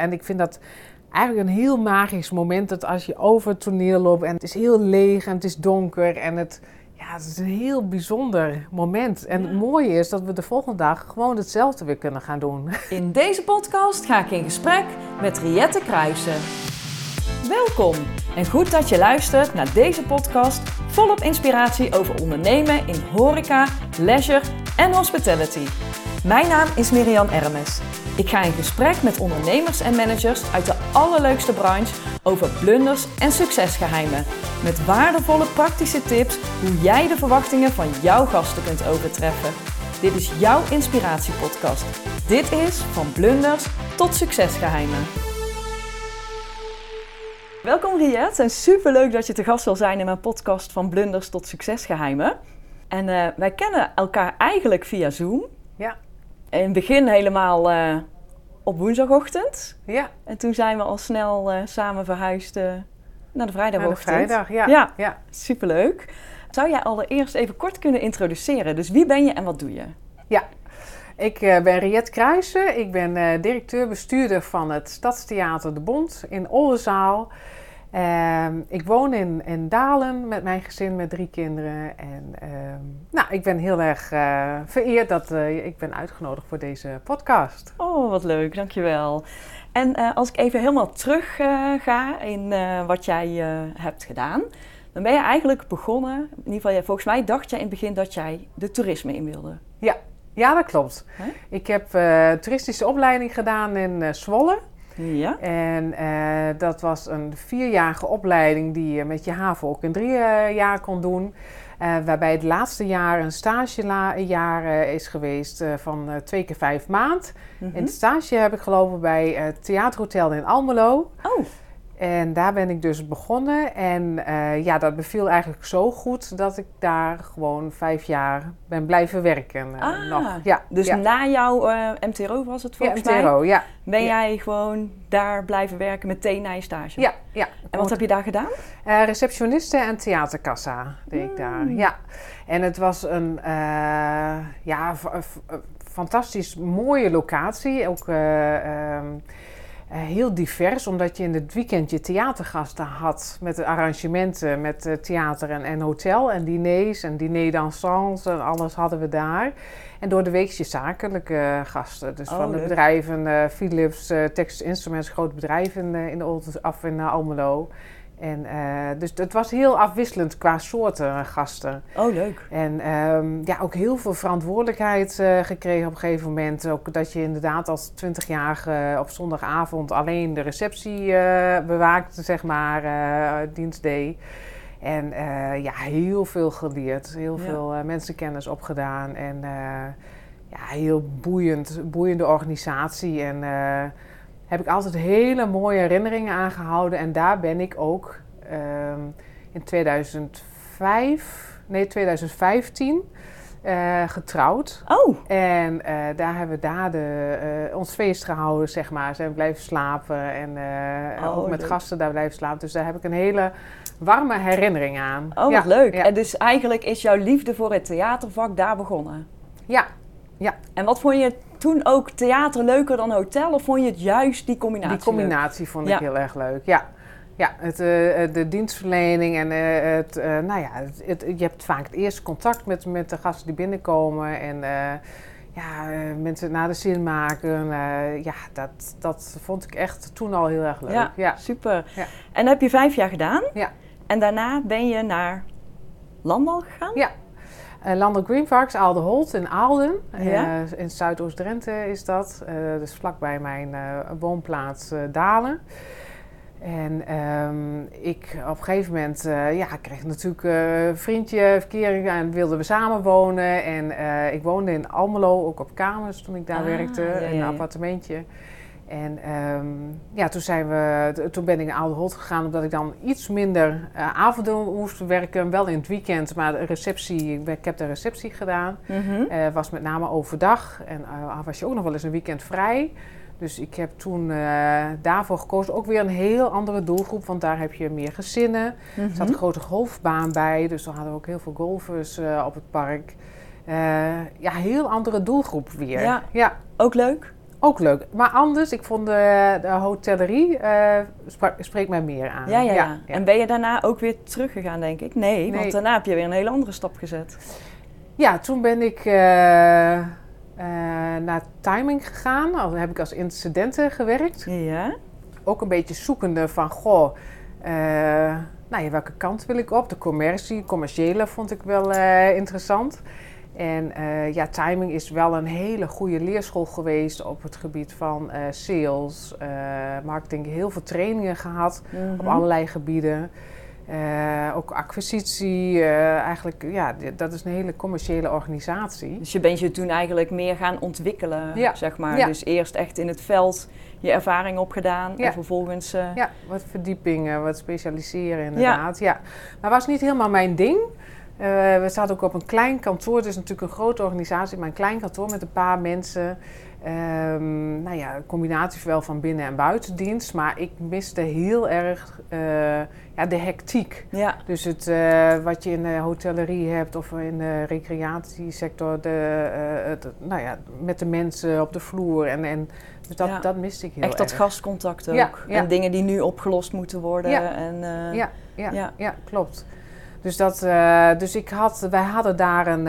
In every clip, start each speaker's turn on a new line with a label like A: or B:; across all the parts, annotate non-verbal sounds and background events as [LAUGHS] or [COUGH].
A: En ik vind dat eigenlijk een heel magisch moment dat als je over het toneel loopt en het is heel leeg en het is donker en het, ja, het is een heel bijzonder moment. En het mooie is dat we de volgende dag gewoon hetzelfde weer kunnen gaan doen. [LAUGHS]
B: In deze podcast ga ik in gesprek met Riette Kruijsen. Welkom en goed dat je luistert naar deze podcast volop inspiratie over ondernemen in horeca, leisure en hospitality. Mijn naam is Miriam Ermes. Ik ga in gesprek met ondernemers en managers uit de allerleukste branche over blunders en succesgeheimen. Met waardevolle praktische tips hoe jij de verwachtingen van jouw gasten kunt overtreffen. Dit is jouw inspiratiepodcast. Dit is van blunders tot succesgeheimen. Welkom Riet en superleuk dat je te gast wil zijn in mijn podcast van blunders tot succesgeheimen. En uh, wij kennen elkaar eigenlijk via Zoom. In het begin helemaal uh, op woensdagochtend.
A: Ja.
B: En toen zijn we al snel uh, samen verhuisd naar de vrijdagochtend.
A: Naar de vrijdag, ja.
B: ja. ja. Superleuk. Zou jij allereerst even kort kunnen introduceren? Dus wie ben je en wat doe je?
A: Ja, ik ben Riet Kruijsen. Ik ben directeur-bestuurder van het Stadstheater De Bond in Oldenzaal. Uh, ik woon in, in Dalen met mijn gezin met drie kinderen. En ehm, nou, ik ben heel erg eh, vereerd dat ik ben uitgenodigd voor deze podcast.
B: Oh, wat leuk, dankjewel. En als ik even helemaal terug ga in wat jij hebt gedaan, dan ben je eigenlijk begonnen. In ieder geval, volgens mij dacht jij in het begin dat jij de toerisme in wilde.
A: Ja, ja, dat klopt. Huh? Ik heb uh, toeristische opleiding gedaan in uh, Zwolle.
B: Ja.
A: En uh, dat was een vierjarige opleiding die je met je HAVO ook in drie jaar kon doen. waarbij het laatste jaar een stagejaar is geweest van twee keer vijf maand. Mm -hmm. En het stage heb ik gelopen bij het Theaterhotel in Almelo.
B: Oh.
A: En daar ben ik dus begonnen. En uh, ja, dat beviel eigenlijk zo goed dat ik daar gewoon vijf jaar ben blijven werken. Uh,
B: ah,
A: nog. Ja,
B: dus
A: ja.
B: na jouw uh, MTRO was het volgens
A: ja, MTRO,
B: mij?
A: ja.
B: Ben
A: ja.
B: jij gewoon daar blijven werken meteen na je stage?
A: Ja, ja.
B: En wat heb je daar gedaan?
A: Receptioniste en theaterkassa deed ik daar, ja. En het was een ja, fantastisch mooie locatie. Ook... Um, uh, heel divers, omdat je in het weekend je theatergasten had met de arrangementen, met uh, theater en, en, hotel en diners en diner dansants en alles hadden we daar. En door de week je zakelijke gasten, dus
B: oh,
A: van de
B: leuk.
A: bedrijven uh, Philips, Texas Instruments, grote bedrijven in, de Old, af in Almelo. En, uh, dus het was heel afwisselend qua soorten gasten.
B: Oh, leuk.
A: En um, ja, ook heel veel verantwoordelijkheid uh, gekregen op een gegeven moment. Ook dat je inderdaad als twintigjarige op zondagavond alleen de receptie uh, bewaakte, zeg maar, dienst deed. En ja, heel veel geleerd. Heel ja. veel mensenkennis opgedaan. En ja, heel boeiend, boeiende organisatie. En heb ik altijd hele mooie herinneringen aangehouden. En daar ben ik ook um, in 2005, nee 2015 uh, getrouwd.
B: Oh!
A: En uh, daar hebben we daar de, uh, ons feest gehouden, zeg maar. Zijn we blijven slapen en
B: oh,
A: ook met
B: leuk.
A: gasten daar blijven slapen. Dus daar heb ik een hele warme herinnering aan.
B: Oh,
A: ja.
B: wat leuk.
A: Ja.
B: En dus eigenlijk is jouw liefde voor het theatervak daar begonnen?
A: Ja. ja.
B: En wat vond je toen ook theater leuker dan hotel? Of vond je het juist die combinatie
A: Die combinatie
B: leuk?
A: vond ik
B: ja.
A: heel erg leuk, ja. Ja, het, uh, de dienstverlening en uh, het, uh, nou ja, het, het, je hebt vaak het eerste contact met, met de gasten die binnenkomen en ja, mensen naar de zin maken. ja, dat, dat vond ik echt toen al heel erg leuk.
B: Ja,
A: ja.
B: super.
A: Ja.
B: En dat heb je vijf jaar gedaan?
A: Ja.
B: En daarna ben je naar Landal gegaan?
A: Ja. Uh, Landel Greenparks, Aaldenholt in Aalden.
B: Ja?
A: Uh, in Zuidoost-Drenthe is dat. Uh, dus vlakbij mijn woonplaats Dalen. En um, ik op een gegeven moment, ja, ik kreeg natuurlijk een vriendje, verkering en wilden we samen wonen. En ik woonde in Almelo, ook op kamers toen ik daar
B: ah,
A: werkte,
B: ja,
A: in
B: ja,
A: een appartementje. En um, ja, toen, zijn we, toen ben ik naar Oude Holt gegaan, omdat ik dan iets minder avonden moest werken. Wel in het weekend, maar de receptie, ik heb de receptie gedaan.
B: Mm
A: -hmm. was met name overdag en was je ook nog wel eens een weekend vrij. Dus ik heb toen uh, daarvoor gekozen. Ook weer een heel andere doelgroep, want daar heb je meer gezinnen.
B: Mhm.
A: Er zat een grote golfbaan bij, dus dan hadden we ook heel veel golfers uh, op het park. Uh, ja, heel andere doelgroep weer.
B: Ja.
A: ja.
B: Ook leuk?
A: Ook leuk. Maar anders, ik vond de, de hotellerie uh, spra- spreekt mij meer aan.
B: Ja, ja, ja, En ben je daarna ook weer teruggegaan, denk ik? Nee, want daarna heb je weer een hele andere stap gezet.
A: Ja, toen ben ik uh, naar timing gegaan. Dan heb ik als incidenten gewerkt.
B: Ja.
A: Ook een beetje zoekende van, goh, nou ja, welke kant wil ik op? De commercie, commerciële vond ik wel interessant. En uh, ja, timing is wel een hele goede leerschool geweest op het gebied van uh, sales, uh, marketing. Heel veel trainingen gehad mm -hmm. op allerlei gebieden. ook acquisitie, eigenlijk, ja, dat is een hele commerciële organisatie.
B: Dus je bent je toen eigenlijk meer gaan ontwikkelen, ja. zeg maar. Ja. Dus eerst echt in het veld je ervaring opgedaan ja. en vervolgens...
A: Ja, wat verdiepingen, wat specialiseren inderdaad. Ja. Maar was niet helemaal mijn ding. Uh, we zaten ook op een klein kantoor. Het is natuurlijk een grote organisatie, maar een klein kantoor met een paar mensen. Um, nou ja, een combinatie wel van binnen- en buitendienst. Maar ik miste heel erg uh, ja, de hectiek.
B: Ja.
A: Dus het, uh, wat je in de hotellerie hebt of in de recreatiesector. De, het, nou ja, met de mensen op de vloer. En, en, dus dat,
B: ja.
A: dat miste ik heel
B: Echt
A: erg.
B: dat gastcontact ook.
A: Ja.
B: En dingen die nu opgelost moeten worden.
A: Ja,
B: en,
A: ja, ja, ja. ja, klopt. Dus, dat, uh, dus ik had, wij hadden daar een,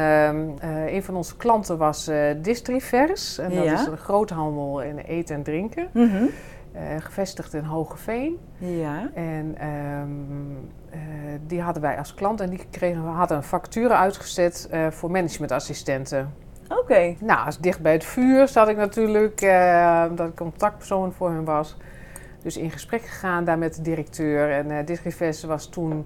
A: uh, een van onze klanten was uh, Distrivers. En dat
B: Ja.
A: is een groothandel in eten en drinken.
B: Mhm.
A: gevestigd in Hogeveen.
B: Ja.
A: En ehm, die hadden wij als klant. En die kregen, we hadden een factuur uitgezet voor managementassistenten.
B: Oké.
A: Nou, als dicht bij het vuur zat ik natuurlijk, omdat ik contactpersoon voor hem was. Dus in gesprek gegaan daar met de directeur. En uh, Distrivers was toen,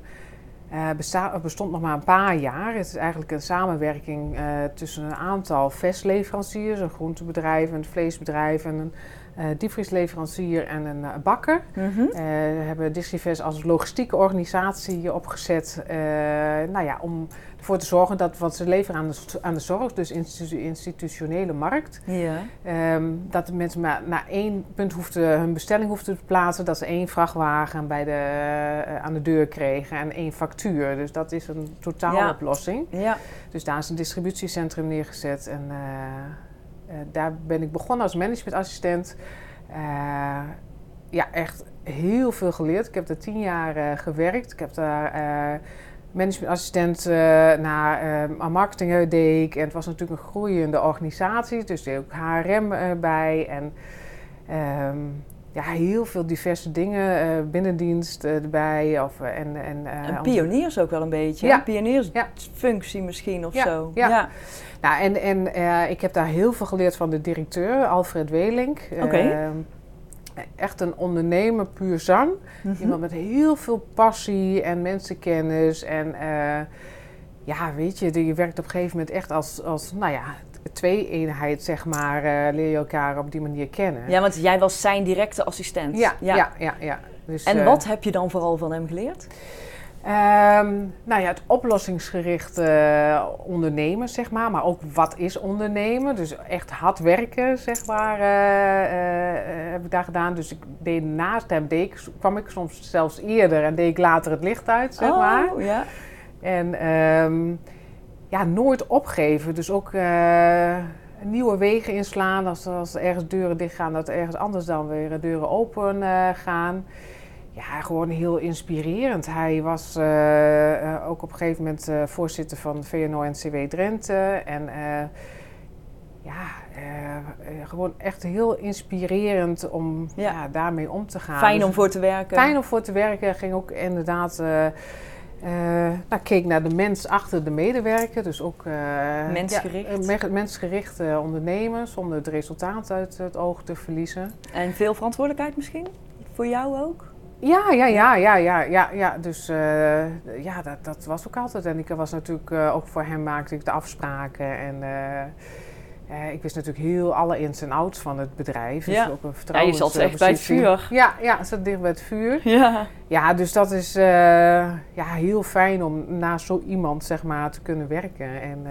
A: uh, besta- bestond nog maar een paar jaar. Het is eigenlijk een samenwerking tussen een aantal vestleveranciers, een groentebedrijf, een vleesbedrijf en een diepvriesleverancier en een bakker.
B: Mhm.
A: We hebben Distrivers als logistieke organisatie opgezet. nou ja, om ervoor te zorgen dat wat ze leveren aan de, aan de zorg, dus institu institutionele markt,
B: Ja.
A: um, dat de mensen maar naar één punt hoefden, hun bestelling hoefden te plaatsen, dat ze één vrachtwagen bij de, uh, aan de deur kregen en één factuur. Dus dat is een totaaloplossing.
B: Ja.
A: Dus daar is een distributiecentrum neergezet en uh, uh, daar ben ik begonnen als managementassistent. ja, echt heel veel geleerd. Ik heb daar tien jaar gewerkt. Ik heb daar managementassistent uh, naar uh, marketing deed ik. En het was natuurlijk een groeiende organisatie, dus deed ook HRM uh, bij. En um, ja, heel veel diverse dingen, binnendienst erbij. Of, en, en,
B: en pioniers ook wel een beetje.
A: Ja.
B: Pioniersfunctie ja. misschien of
A: ja.
B: zo.
A: Ja. ja. Nou, en en ik heb daar heel veel geleerd van de directeur, Alfred Welink.
B: Okay.
A: Echt een ondernemer puur zang.
B: Mhm.
A: Iemand met heel veel passie en mensenkennis. En uh, ja, weet je, je werkt op een gegeven moment echt als, als nou ja, twee-eenheid, zeg maar, uh, leer je elkaar op die manier kennen.
B: Ja, want jij was zijn directe assistent.
A: Ja, ja, ja. ja, ja. Dus,
B: en
A: uh,
B: wat heb je dan vooral van hem geleerd?
A: Um, nou ja, het oplossingsgericht uh, ondernemen, zeg maar. Maar ook wat is ondernemen? Dus echt hard werken, zeg maar, uh, uh, heb ik daar gedaan. Dus ik deed naast hem, deed ik, kwam ik soms zelfs eerder en deed ik later het licht uit, zeg
B: oh,
A: maar.
B: Ja.
A: En um, ja, nooit opgeven. Dus ook nieuwe wegen inslaan. Als, als ergens deuren dicht gaan, dat ergens anders dan weer deuren open gaan ja, gewoon heel inspirerend. Hij was uh, uh, ook op een gegeven moment uh, voorzitter van VNO-NCW Drenthe. En ja, gewoon echt heel inspirerend om ja. Ja, daarmee om te gaan.
B: Fijn om voor te werken.
A: Fijn om voor te werken. Ging ook inderdaad... nou, keek naar de mens achter de medewerker. Dus ook
B: mensgericht,
A: ja, mensgericht ondernemen zonder het resultaat uit het oog te verliezen.
B: En veel verantwoordelijkheid misschien? Voor jou ook?
A: Ja, ja, ja, ja, ja, ja, ja. Dus uh, ja, dat, dat was ook altijd. En ik was natuurlijk uh, ook voor hem maakte ik de afspraken. En uh, ik wist natuurlijk heel alle ins en outs van het bedrijf.
B: Ja,
A: dus ook een
B: ja je zat echt bij het vuur.
A: Ja, ja, zat dicht bij het vuur.
B: Ja,
A: ja dus dat is ja, heel fijn om naast zo iemand zeg maar te kunnen werken. En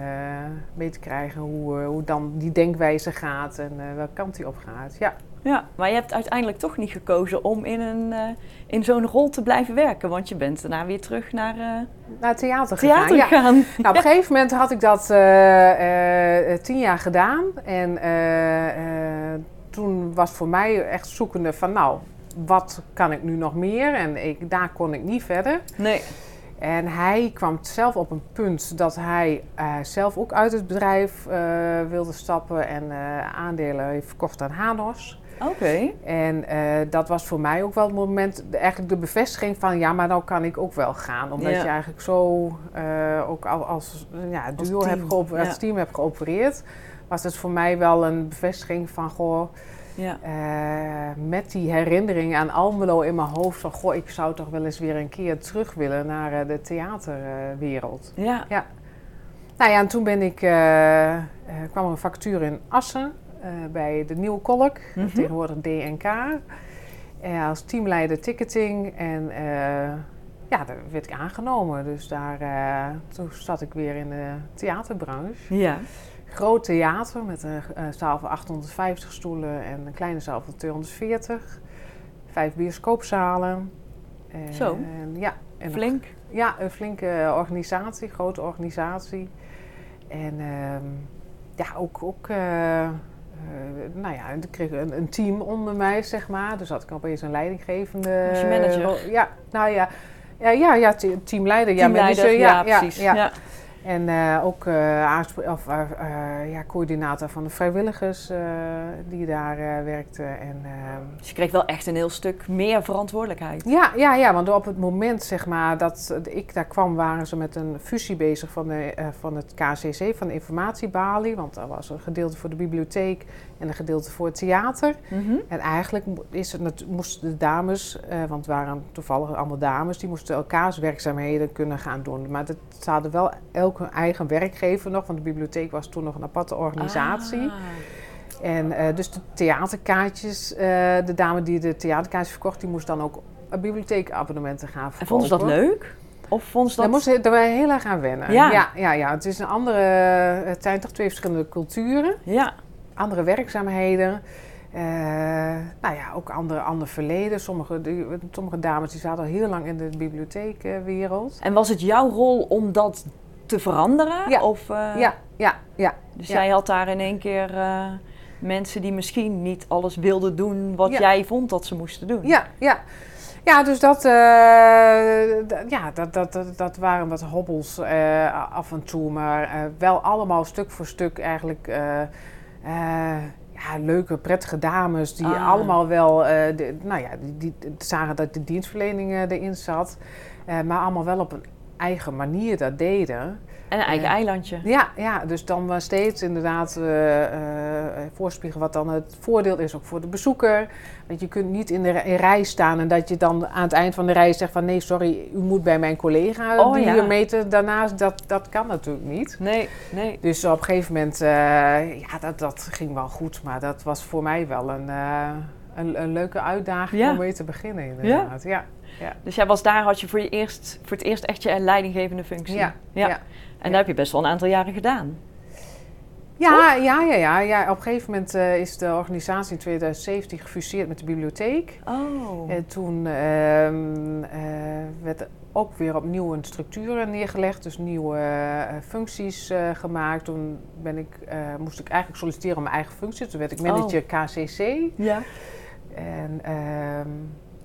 A: mee te krijgen hoe, hoe dan die denkwijze gaat en welke kant die op gaat. Ja.
B: Ja, maar je hebt uiteindelijk toch niet gekozen om in, een, uh, in zo'n rol te blijven werken. Want je bent daarna weer terug naar, uh,
A: naar theater,
B: theater
A: gegaan. Ja. Nou, op een [LAUGHS] gegeven moment had ik dat uh, tien jaar gedaan. En toen was voor mij echt zoekende van nou, wat kan ik nu nog meer? En ik, daar kon ik niet verder.
B: Nee.
A: En hij kwam zelf op een punt dat hij uh, zelf ook uit het bedrijf uh, wilde stappen en uh, aandelen heeft verkocht aan Hanos.
B: Oké. Okay.
A: En dat was voor mij ook wel het moment, eigenlijk de bevestiging van ja, maar nou kan ik ook wel gaan. Omdat ja. je eigenlijk zo ook als, als ja, duo als team, hebt als team hebt geopereerd, was het voor mij wel een bevestiging van goh. Ja. Uh, met die herinnering aan Almelo in mijn hoofd van... goh, ik zou toch wel eens weer een keer terug willen naar de theaterwereld.
B: Ja.
A: ja. Nou ja, en toen ben ik, eh, kwam er een factuur in Assen bij de Nieuwe Kolk, mm -hmm. tegenwoordig DNK. als teamleider ticketing en ja, daar werd ik aangenomen. Dus daar, toen zat ik weer in de theaterbranche.
B: Ja
A: groot theater met een zaal van 850 stoelen en een kleine zaal van 240. Vijf bioscoopzalen.
B: En, Zo,
A: en, ja,
B: en flink.
A: Een, ja, een flinke organisatie, grote organisatie. En uh, ja, ook, ook uh, nou ja, ik kreeg een, een, team onder mij, zeg maar. Dus had ik opeens een leidinggevende...
B: Was je manager?
A: Ja, nou ja. Ja, ja, ja teamleider.
B: Ja, manager, ja,
A: ja,
B: precies.
A: Ja, ja. En uh, ook uh, of, uh, ja, coördinator van de vrijwilligers die daar werkte. En, ehm,
B: dus je kreeg wel echt een heel stuk meer verantwoordelijkheid.
A: Ja, ja, ja, want op het moment zeg maar, dat ik daar kwam, waren ze met een fusie bezig van, de, van het KCC, van de informatiebalie. Want er was een gedeelte voor de bibliotheek en een gedeelte voor het theater.
B: Mm -hmm.
A: En eigenlijk is het, moesten de dames, want het waren toevallig allemaal dames, die moesten elkaars werkzaamheden kunnen gaan doen. Maar dat, ze hadden wel elk een eigen werkgever nog, want de bibliotheek was toen nog een aparte organisatie.
B: Ah.
A: En uh, dus de theaterkaartjes, uh, de dame die de theaterkaartjes verkocht, die moest dan ook bibliotheekabonnementen gaan verkopen.
B: En vonden ze dat leuk? Of vond ze dat...
A: Daar moesten we heel erg aan wennen.
B: Ja.
A: ja. Ja, ja, Het is een andere... Het zijn toch twee verschillende culturen.
B: Ja.
A: Andere werkzaamheden. Uh, nou ja, ook andere, ander verleden. Sommige, die, sommige dames die zaten al heel lang in de bibliotheekwereld.
B: En was het jouw rol om dat te veranderen?
A: Ja,
B: of, uh,
A: ja, ja, ja.
B: Dus
A: ja.
B: jij had daar in één keer uh, mensen die misschien niet alles wilden doen wat jij vond dat ze moesten doen.
A: Ja, ja. Ja, dus dat, uh, ja, dat, dat, dat, dat, waren wat hobbels af en toe, maar wel allemaal stuk voor stuk eigenlijk ja, leuke, prettige dames die
B: Ah.
A: allemaal wel, de, nou ja, die, die zagen dat de dienstverlening erin zat, maar allemaal wel op een eigen manier dat deden.
B: En een eigen eilandje.
A: Ja, ja, dus dan steeds inderdaad eh, voorspiegelen wat dan het voordeel is ook voor de bezoeker. Want je kunt niet in de rij staan en dat je dan aan het eind van de rij zegt van nee, sorry, u moet bij mijn collega
B: Oh,
A: die
B: ja.
A: uur meter daarnaast. Dat, dat kan natuurlijk niet.
B: Nee, nee.
A: Dus op een gegeven moment, eh, ja, dat, dat ging wel goed. Maar dat was voor mij wel een, een, een leuke uitdaging
B: Ja.
A: om mee te beginnen inderdaad. Ja, ja.
B: Dus jij was daar, had je voor, je eerst, voor het eerst echt je leidinggevende functie.
A: Ja,
B: ja.
A: ja.
B: En dat heb je best wel een aantal jaren gedaan.
A: Ja, ja, ja, ja, ja. Op een gegeven moment eh, is de organisatie in 2017 gefuseerd met de bibliotheek.
B: Oh.
A: En toen ehm, eh, werd er ook weer opnieuw een structuur neergelegd, dus nieuwe eh, functies gemaakt. Toen ben ik, eh, moest ik eigenlijk solliciteren om mijn eigen functie. Toen werd ik manager KCC.
B: Ja.
A: En, ehm,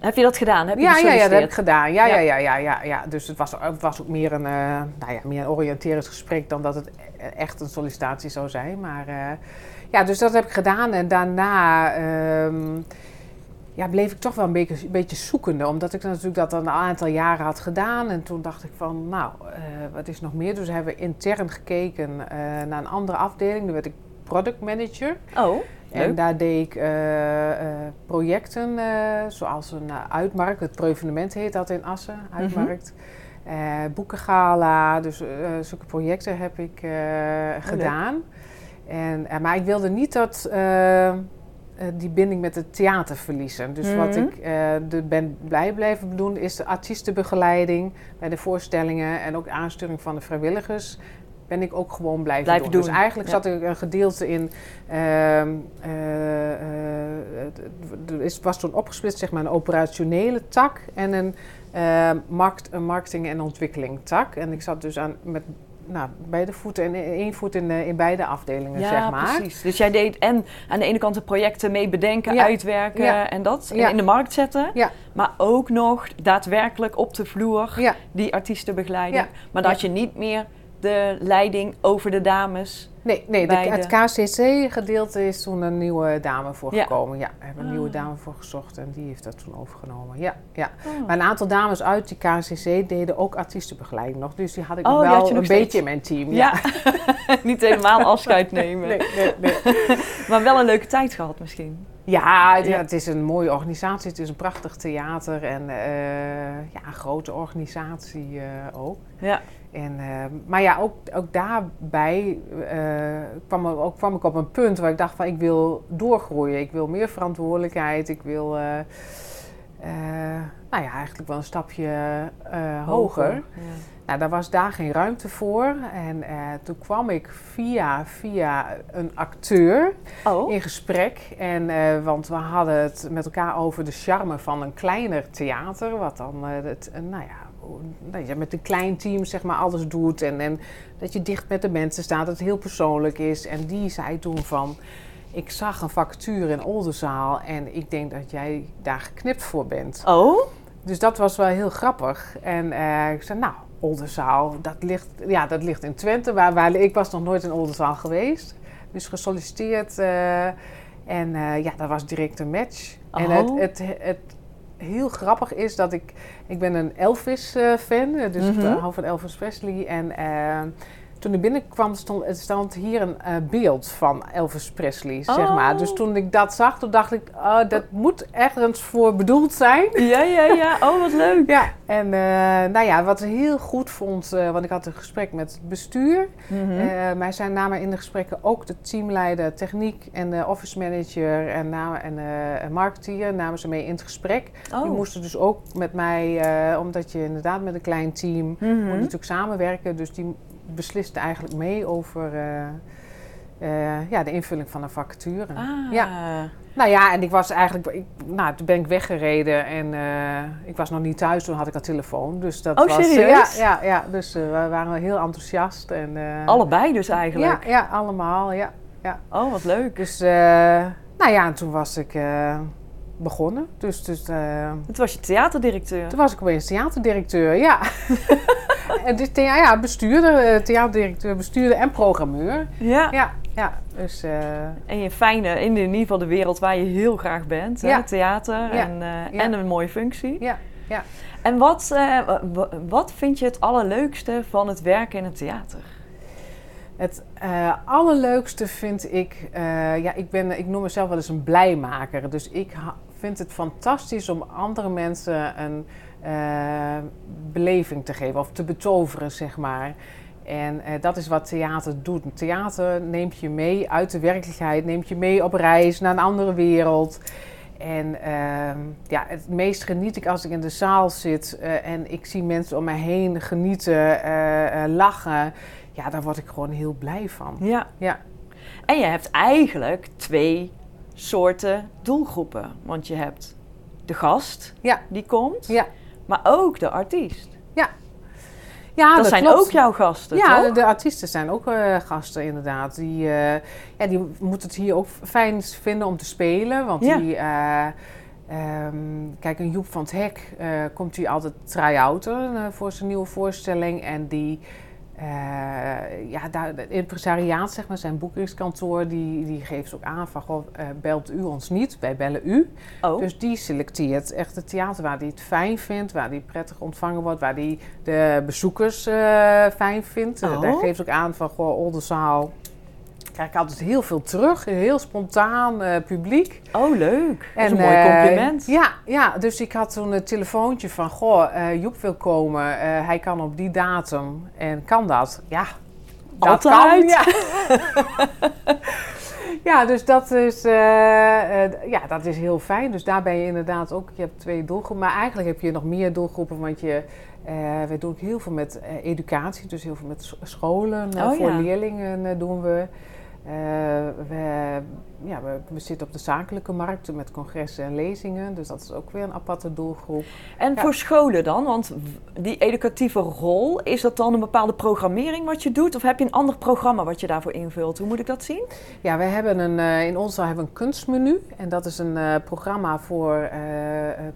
B: Heb je dat gedaan? Heb je
A: ja, ja, ja, dat heb ik gedaan. Ja,
B: Ja.
A: ja, ja, ja, ja. Dus het was, het was ook meer een, eh, nou ja, meer een oriënterend gesprek dan dat het e- echt een sollicitatie zou zijn. Maar eh, ja, dus dat heb ik gedaan. En daarna ehm, ja, bleef ik toch wel een beetje, een beetje zoekende. Omdat ik natuurlijk dat al een aantal jaren had gedaan. En toen dacht ik van, nou, eh, wat is nog meer? Dus hebben we intern gekeken eh, naar een andere afdeling. Toen werd ik product manager.
B: Oh,
A: En daar deed ik eh, eh, projecten eh, zoals een uitmarkt. Het Preuvenement heet dat in Assen, uitmarkt. Eh, boekengala, dus zulke projecten heb ik eh, gedaan. En, maar ik wilde niet dat, die binding met het theater verliezen. Dus wat
B: Mhm.
A: ik eh, de ben blij blijven doen is de artiestenbegeleiding bij de voorstellingen en ook aansturing van de vrijwilligers. Ben ik ook gewoon blijven,
B: Blijven
A: doen.
B: doen,
A: Dus eigenlijk
B: ja.
A: zat er een gedeelte in. ehm, eh, eh, het- er is- was toen opgesplitst, zeg maar, een operationele tak en een, eh, markt, een marketing- en ontwikkeling tak. En ik zat dus aan, met nou, beide voeten en één voet in, in beide afdelingen,
B: ja,
A: zeg maar.
B: precies. Dus jij deed en aan de ene kant de projecten mee bedenken,
A: Ja.
B: uitwerken
A: Ja.
B: en dat.
A: Ja.
B: En in de markt zetten.
A: Ja.
B: Maar ook nog daadwerkelijk op de vloer
A: Ja,
B: die artiesten begeleiden.
A: Ja.
B: Maar dat je niet meer de leiding over de dames.
A: nee, nee de, het KCC-gedeelte is toen een nieuwe dame voor
B: Ja.
A: gekomen. Ja, we hebben een nieuwe
B: Ah.
A: dame voor gezocht en die heeft dat toen overgenomen. Ja, ja.
B: Oh.
A: Maar een aantal dames uit die KCC deden ook artiestenbegeleiding nog. Dus die had ik
B: Oh,
A: nog wel
B: nog
A: een
B: steeds.
A: beetje in mijn team.
B: Ja, [LAUGHS] niet helemaal afscheid [LAUGHS] nemen.
A: Nee, nee, nee. [LAUGHS]
B: Maar wel een leuke tijd gehad misschien.
A: Ja, het,
B: Ja.
A: het is een mooie organisatie. Het is een prachtig theater en eh, ja, een grote organisatie eh, ook.
B: Ja.
A: En, eh, maar ja, ook, ook daarbij eh, kwam, ook, kwam ik op een punt waar ik dacht van ik wil doorgroeien. Ik wil meer verantwoordelijkheid. Ik wil eh, eh, nou ja, eigenlijk wel een stapje hoger.
B: Ja.
A: Nou, daar was daar geen ruimte voor. En toen kwam ik via, via een acteur
B: Oh,
A: in gesprek. En, want we hadden het met elkaar over de charme van een kleiner theater. Wat dan het, nou ja, dat je met een klein team zeg maar alles doet. En, en dat je dicht met de mensen staat, dat het heel persoonlijk is. En die zei toen van... Ik zag een vacature in Oldenzaal en ik denk dat jij daar geknipt voor bent.
B: oh?
A: Dus dat was wel heel grappig. En eh, ik zei, nou, Oldenzaal, dat ligt, ja, dat ligt in Twente. Waar, waar, ik was nog nooit in Oldenzaal geweest. Dus gesolliciteerd. eh, en eh, ja, dat was direct een match. En
B: Oh.
A: het, het, het heel grappig is dat ik... Ik ben een Elvis-fan, dus ik
B: Mhm.
A: eh, hou van Elvis Presley. En eh, toen ik binnenkwam stond, stond hier een eh, beeld van Elvis Presley, zeg
B: Oh.
A: maar. Dus toen ik dat zag, toen dacht ik... Oh, dat moet ergens voor bedoeld zijn.
B: Ja, ja, ja. [LAUGHS] Oh, wat leuk.
A: Ja, en eh, nou ja, wat ik heel goed vond, eh, want ik had een gesprek met het bestuur.
B: Mhm.
A: Eh, maar zij namen in de gesprekken ook de teamleider techniek en de office manager en, namen, en marketeer namen ze mee in het gesprek. Die
B: oh.
A: moesten dus ook met mij, omdat je inderdaad met een klein team moet
B: Mhm.
A: natuurlijk samenwerken. Dus die besliste eigenlijk mee over eh, eh, ja, de invulling van een vacature.
B: Ah.
A: Ja. Nou ja, en ik was eigenlijk, ik, nou, toen ben ik weggereden en eh, ik was nog niet thuis, toen had ik al telefoon. Dus dat
B: Oh,
A: was,
B: serieus?
A: ja, ja, ja, dus we waren heel enthousiast. En,
B: Allebei dus eigenlijk.
A: Ja, ja, allemaal, ja.
B: Oh, wat leuk.
A: Dus, nou ja, en toen was ik begonnen. Dus, dus eh,
B: Het was je theaterdirecteur.
A: toen was ik opeens theaterdirecteur, ja. [LAUGHS] en dus, thea- ja, bestuurder, eh, theaterdirecteur, bestuurder en programmeur.
B: Ja.
A: Ja, ja, dus... eh,
B: En je fijne, in ieder geval de wereld waar je heel graag bent. Hè?
A: Ja.
B: Theater
A: Ja.
B: En,
A: Ja.
B: en een mooie functie.
A: ja, ja.
B: En wat, wa- wa- wat vind je het allerleukste van het werken in een theater?
A: Het eh, allerleukste vind ik, ja, ik, ben, ik noem mezelf wel eens een blijmaker. Dus ik vind het fantastisch om andere mensen een eh, beleving te geven of te betoveren, zeg maar. En eh, dat is wat theater doet. Theater neemt je mee uit de werkelijkheid, neemt je mee op reis naar een andere wereld. En ehm, ja, het meest geniet ik als ik in de zaal zit eh, en ik zie mensen om mij heen genieten, lachen. Ja, daar word ik gewoon heel blij van.
B: Ja.
A: Ja.
B: En je hebt eigenlijk twee soorten doelgroepen. Want je hebt de gast
A: Ja.
B: die komt,
A: Ja.
B: maar ook de artiest.
A: Ja,
B: dat, zijn
A: klopt.
B: ook jouw gasten,
A: Ja,
B: toch?
A: de, de artiesten zijn ook eh, gasten inderdaad. Die, eh, ja, die moeten het hier ook fijn vinden om te spelen. Want
B: Ja.
A: die, eh, ehm, kijk, een Joep van het Hek komt hier altijd try-outen voor zijn nieuwe voorstelling. En die, eh, ja, daar, het impresariaat, zeg maar, zijn boekingskantoor, die, die geeft ook aan van, goh, eh, belt u ons niet, wij bellen u.
B: oh.
A: Dus die selecteert echt het theater waar hij het fijn vindt, waar hij prettig ontvangen wordt, waar hij de bezoekers eh, fijn vindt. Eh,
B: Oh.
A: Daar geeft ook aan van, goh, Oldenzaal krijg ik altijd heel veel terug, heel spontaan eh, publiek.
B: oh, leuk. Dat is een mooi
A: eh,
B: compliment.
A: ja, ja, dus ik had toen een telefoontje van, goh, eh, Joep wil komen, hij kan op die datum en kan dat? Ja, dat
B: Altijd.
A: kan, ja. [LAUGHS] Ja, dus dat is, ja, dat is heel fijn. Dus daar ben je inderdaad ook, je hebt twee doelgroepen. Maar eigenlijk heb je nog meer doelgroepen, want je, we doen ook heel veel met educatie. Dus heel veel met scholen,
B: Oh,
A: voor
B: ja.
A: leerlingen doen we. Uh, we, ja, we, we, zitten op de zakelijke markt met congressen en lezingen. Dus dat is ook weer een aparte doelgroep.
B: En voor scholen dan? Want die educatieve rol, is dat dan een bepaalde programmering wat je doet? Of heb je een ander programma wat je daarvoor invult? Hoe moet ik dat zien?
A: Ja, we hebben een, uh, in ons hebben we een kunstmenu. En dat is een uh, programma voor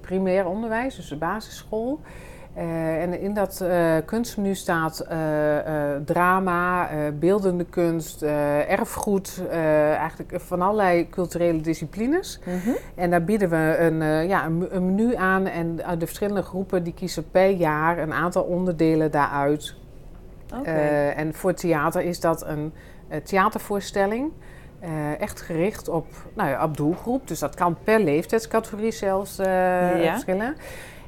A: primair onderwijs, dus de basisschool. Uh, en in dat uh, kunstmenu staat uh, drama, beeldende kunst, erfgoed, eigenlijk van allerlei culturele disciplines. Mm -hmm. En daar bieden we een, ja, een, een, menu aan en de verschillende groepen die kiezen per jaar een aantal onderdelen daaruit. Okay. en voor theater is dat een theatervoorstelling. echt gericht op, nou ja, op doelgroep. Dus dat kan per leeftijdscategorie zelfs ja. verschillen.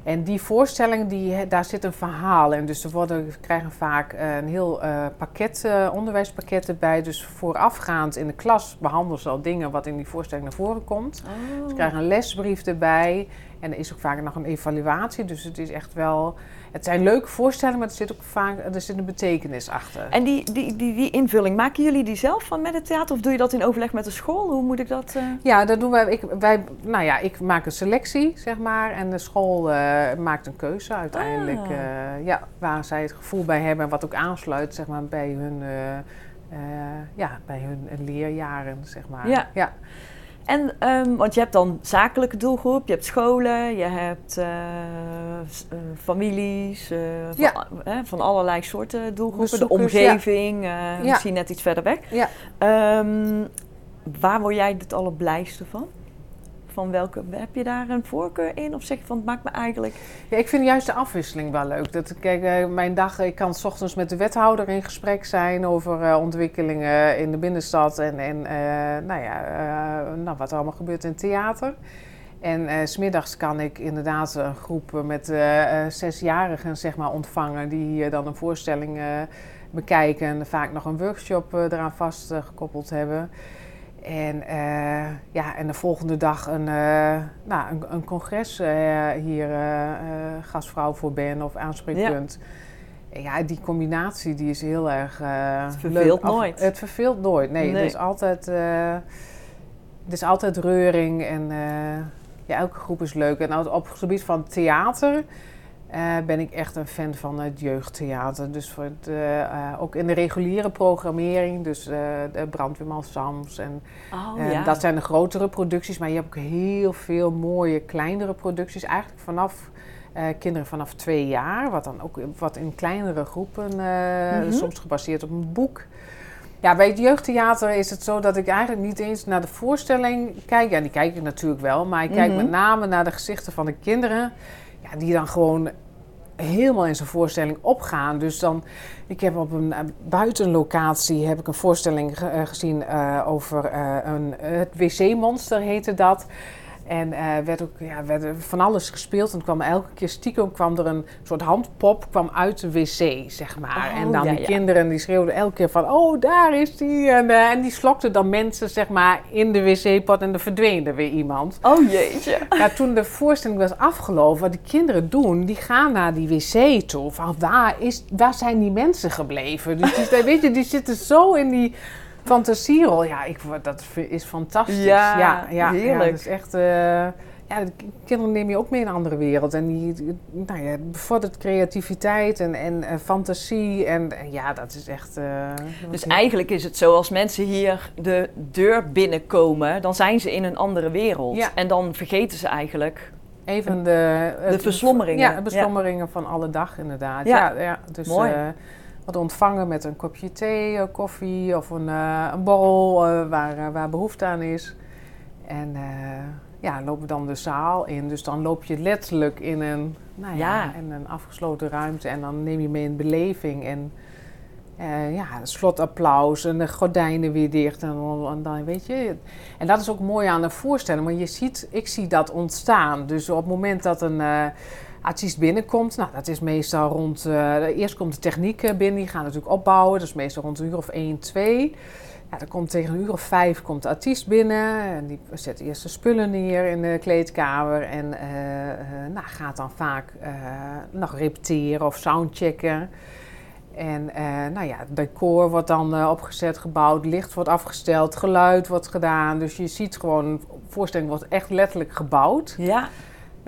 A: En die voorstelling, die, daar zit een verhaal in. Dus er worden, krijgen vaak eh, een heel uh, pakket, uh, onderwijspakket erbij. Dus voorafgaand in de klas behandelen ze al dingen wat in die voorstelling naar voren komt. Oh. Ze krijgen een lesbrief erbij. En er is ook vaak nog een evaluatie. Dus het is echt wel. Het zijn leuke voorstellingen, maar er zit ook vaak er zit een betekenis achter.
B: En die, die, die, die invulling, maken jullie die zelf van met het theater? Of doe je dat in overleg met de school? Hoe moet ik dat. Uh...
A: Ja, dat doen wij. Ik, wij. Nou ja, ik maak een selectie, zeg maar. En de school uh, maakt een keuze uiteindelijk. Ah. Uh, ja, waar zij het gevoel bij hebben en wat ook aansluit, zeg maar, bij hun. ja, bij hun leerjaren, zeg maar.
B: Ja. ja. En, um, want je hebt dan zakelijke doelgroep, je hebt scholen, je hebt uh, uh, families, uh, ja. van, van, allerlei soorten doelgroepen. De omgeving, ja. misschien net iets verder weg. Ja. Um, waar word jij het allerblijste van? Van welke, heb je daar een voorkeur in? Of zeg je van het maakt me eigenlijk.
A: Ja, ik vind juist de afwisseling wel leuk. Dat, kijk, eh, mijn dag, ik kan s ochtends met de wethouder in gesprek zijn over uh, ontwikkelingen in de binnenstad en, en uh, nou ja, nou, wat er allemaal gebeurt in theater. En smiddags kan ik inderdaad een groep met zesjarigen zeg maar, ontvangen die dan een voorstelling bekijken en vaak nog een workshop eraan vastgekoppeld hebben. En, uh, ja, en de volgende dag een, uh, nou, een, een congres uh, hier gastvrouw voor ben of aanspreekpunt. Ja. ja. die combinatie die is heel erg
B: Het verveelt
A: leuk.
B: nooit.
A: het verveelt nooit, nee. nee. Er, is altijd, er is altijd reuring en ja, elke groep is leuk. En op het gebied van theater uh, ben ik echt een fan van het jeugdtheater. Dus voor het, uh, uh, ook in de reguliere programmering, dus de Brandweerman Sams. En,
B: oh, ja.
A: Dat zijn de grotere producties, maar je hebt ook heel veel mooie kleinere producties. Eigenlijk vanaf kinderen vanaf twee jaar, wat dan ook wat in kleinere groepen, mm -hmm. soms gebaseerd op een boek. Ja, bij het jeugdtheater is het zo dat ik eigenlijk niet eens naar de voorstelling kijk. Ja, die kijk ik natuurlijk wel, maar ik kijk mm -hmm. met name naar de gezichten van de kinderen die dan gewoon helemaal in zijn voorstelling opgaan. Dus dan, ik heb op een buitenlocatie heb ik een voorstelling ge, uh, gezien uh, over een, het wc-monster heette dat. En uh, werd ook ja, werd van alles gespeeld. En kwam elke keer stiekem kwam er een soort handpop kwam uit de wc, zeg maar. Oh, en dan
B: ja,
A: die
B: ja.
A: kinderen die schreeuwden elke keer van... Oh, daar is die. En, uh, en die slokten dan mensen, zeg maar, in de wc-pot. En er verdween er weer iemand.
B: Oh jeetje.
A: Ja, toen de voorstelling was afgelopen, wat die kinderen doen... die gaan naar die wc toe. Van waar, is, waar zijn die mensen gebleven? Dus die, weet je, die zitten zo in die fantasierol. Ja, ik, dat is fantastisch.
B: Ja,
A: ja, ja
B: heerlijk.
A: Ja, dat is echt... Uh, ja, de kinderen neem je ook mee in een andere wereld. En die nou ja, bevordert creativiteit en, en uh, fantasie. En, en, ja, dat is echt... Uh,
B: dus eigenlijk is het zo, als mensen hier de deur binnenkomen... dan zijn ze in een andere wereld.
A: Ja.
B: En dan vergeten ze eigenlijk...
A: Even de...
B: De verslommeringen.
A: Ja, de beslommeringen ja. van alle dag inderdaad. Ja, ja, dus,
B: mooi.
A: Uh, wat ontvangen met een kopje thee, koffie of een, uh, een borrel uh, waar, waar behoefte aan is. En uh, ja, lopen we dan de zaal in. Dus dan loop je letterlijk in een, nou ja,
B: Ja.
A: in een afgesloten ruimte en dan neem je mee een beleving. En eh, ja, slotapplaus en de gordijnen weer dicht. En dan, en dan weet je. En dat is ook mooi aan een voorstelling. Want je ziet, ik zie dat ontstaan. Dus op het moment dat een eh artiest binnenkomt, nou, dat is meestal rond. eh, eerst komt de techniek eh, binnen, die gaan natuurlijk opbouwen. Dat is meestal rond een uur of 1, 2. Ja, dan komt tegen een uur of vijf komt de artiest binnen. En die zet eerst de spullen neer in de kleedkamer. En eh, nou, gaat dan vaak eh, nog repeteren of soundchecken. En uh, nou ja, decor wordt dan uh, opgezet, gebouwd, licht wordt afgesteld, geluid wordt gedaan. Dus je ziet gewoon, voorstelling wordt echt letterlijk gebouwd.
B: Ja.